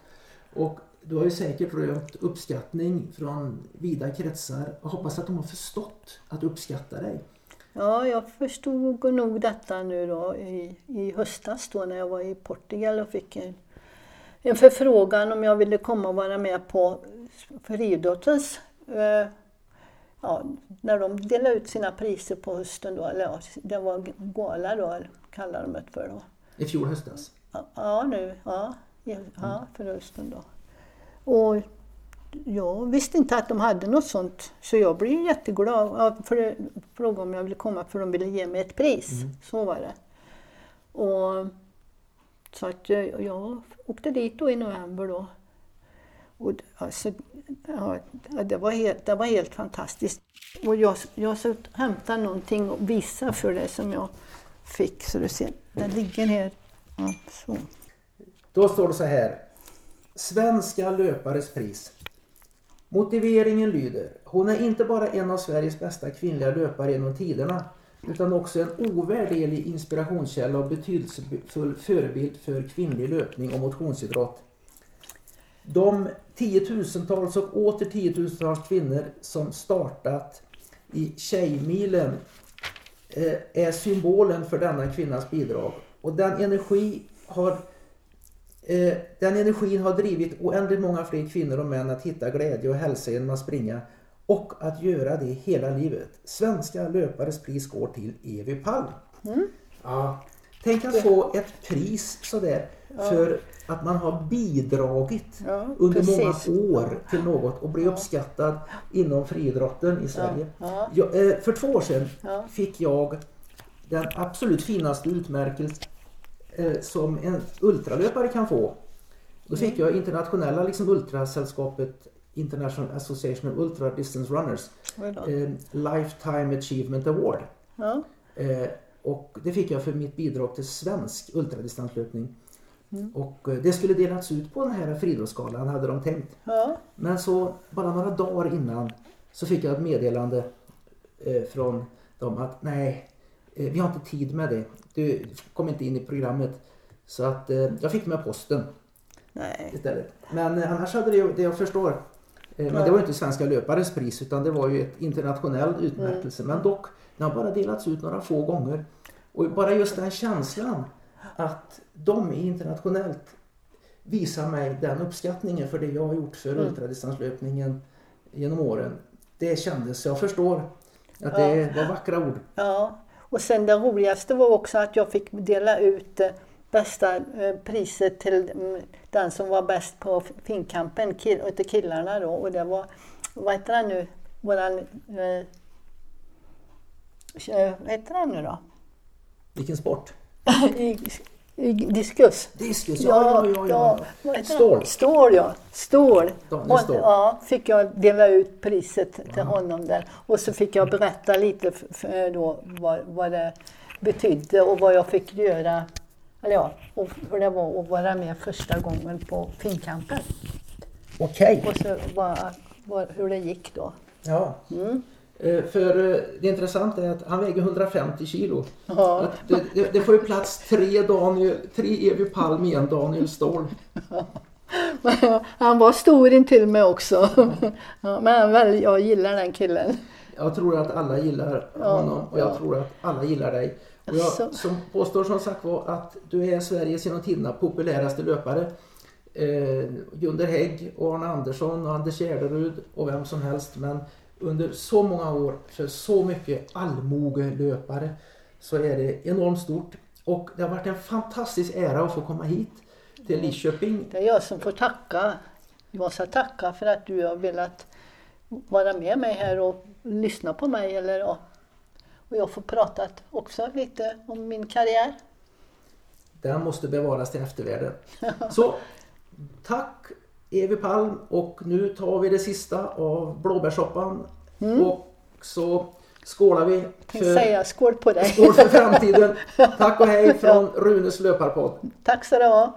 Och du har ju säkert rönt uppskattning från vida kretsar. Jag hoppas att de har förstått att uppskatta dig. Ja, jag förstod nog detta nu då i, i höstas då när jag var i Portugal och fick en, en förfrågan om jag ville komma och vara med på friidrottens eh, ja, när de delade ut sina priser på hösten då, eller ja, det var gala då, kallar de det för då. I fjol höstas. Ja, nu, ja, ja, ja för hösten då. Och jag visste inte att de hade något sånt, så jag blev jätteglad. Ja, för det frågade om jag ville komma för de ville ge mig ett pris. Så var det. Och, så att jag, jag åkte dit då i november då. Och, alltså, ja, det, var helt, det var helt fantastiskt. Och jag, jag ska hämta någonting och visa för dig som jag fick. Så du ser, den ligger här. Ja, så. Då står det så här. Svenska löpares pris. Motiveringen lyder. Hon är inte bara en av Sveriges bästa kvinnliga löpare genom tiderna. Utan också en ovärderlig inspirationskälla och betydelsefull förebild för kvinnlig löpning och motionsidrott. De tiotusentals och åter tiotusentals kvinnor som startat i Tjejmilen eh, är symbolen för denna kvinnas bidrag. Och den energi har den energin har drivit oändligt många fler kvinnor och män att hitta glädje och hälsa genom att springa och att göra det hela livet. Svenska löpares pris går till Evy Palm. Ja, tänk att få ett pris sådär för att man har bidragit Ja, under precis. många år till något och bli uppskattad inom friidrotten i Sverige. ja. Jag, eh, för två år sedan Ja. fick jag den absolut finaste utmärkelsen eh, som en ultralöpare kan få. Då fick jag internationella liksom, ultrasällskapet International Association of Ultra Distance Runners eh, Lifetime Achievement Award. Ja. Eh, och det fick jag för mitt bidrag till svensk ultradistanslöpning. Och eh, det skulle delats ut på den här friidrottsgalan hade de tänkt. Ja. Men så bara några dagar innan så fick jag ett meddelande eh, från dem att nej, eh, vi har inte tid med det. Du kom inte in i programmet. Så att eh, jag fick med posten Nej. istället. Men eh, annars hade det, det jag förstår. Eh, men det var ju inte Svenska löpares pris utan det var ju ett internationell utmärkelse. Men dock, den har bara delats ut några få gånger. Och bara just den känslan att de internationellt visar mig den uppskattningen för det jag har gjort för ultradistanslöpningen genom åren. Det kändes, jag förstår att det var vackra ord. Ja. Och sen det roligaste var också att jag fick dela ut eh, bästa eh, priset till mm, den som var bäst på finkampen, kill, till killarna då. Och det var, vad heter han nu, våran, eh, eh, vad heter han nu då? Vilken sport? Diskus. Diskus, ja, ja, ja. ja, han? Stål. Stål, ja. Stål. Daniel ja, fick jag dela ut priset till honom där. Och så fick jag berätta lite f- f- då vad, vad det betydde och vad jag fick göra. Eller ja, och hur det var att vara med första gången på finkampen. Okej. Och så vad, vad, hur det gick då. Ja. Mm. Eh, För eh, det intressanta är att han väger 150 kilo. Ja. Det, det, det får ju plats tre, Daniel, tre Evy Palm i en Daniel Ståhl. Han var stor intill mig också. Ja, men väl, jag gillar den killen. Jag tror att alla gillar Ja, honom och jag ja. tror att alla gillar dig. Och jag Jaså? som påstår som sagt var att du är Sveriges genom tiderna populäraste löpare. Eh, Gunder Hägg och Arne Andersson och Anders Gärderud och vem som helst. Men under så många år för så mycket allmogelöpare så är det enormt stort. Och det har varit en fantastisk ära att få komma hit till Lidköping. Det är jag som får tacka. Jag ska tacka för att du har velat vara med mig här och lyssna på mig. Eller. Och jag får prata också lite om min karriär. Den måste bevaras till eftervärlden. Så tack Evi Palm och nu tar vi det sista av blåbärssoppan. Och så skålar vi för, säga skål på dig. skål för framtiden. Tack och hej från Runes löparpodd. Tack så du ha.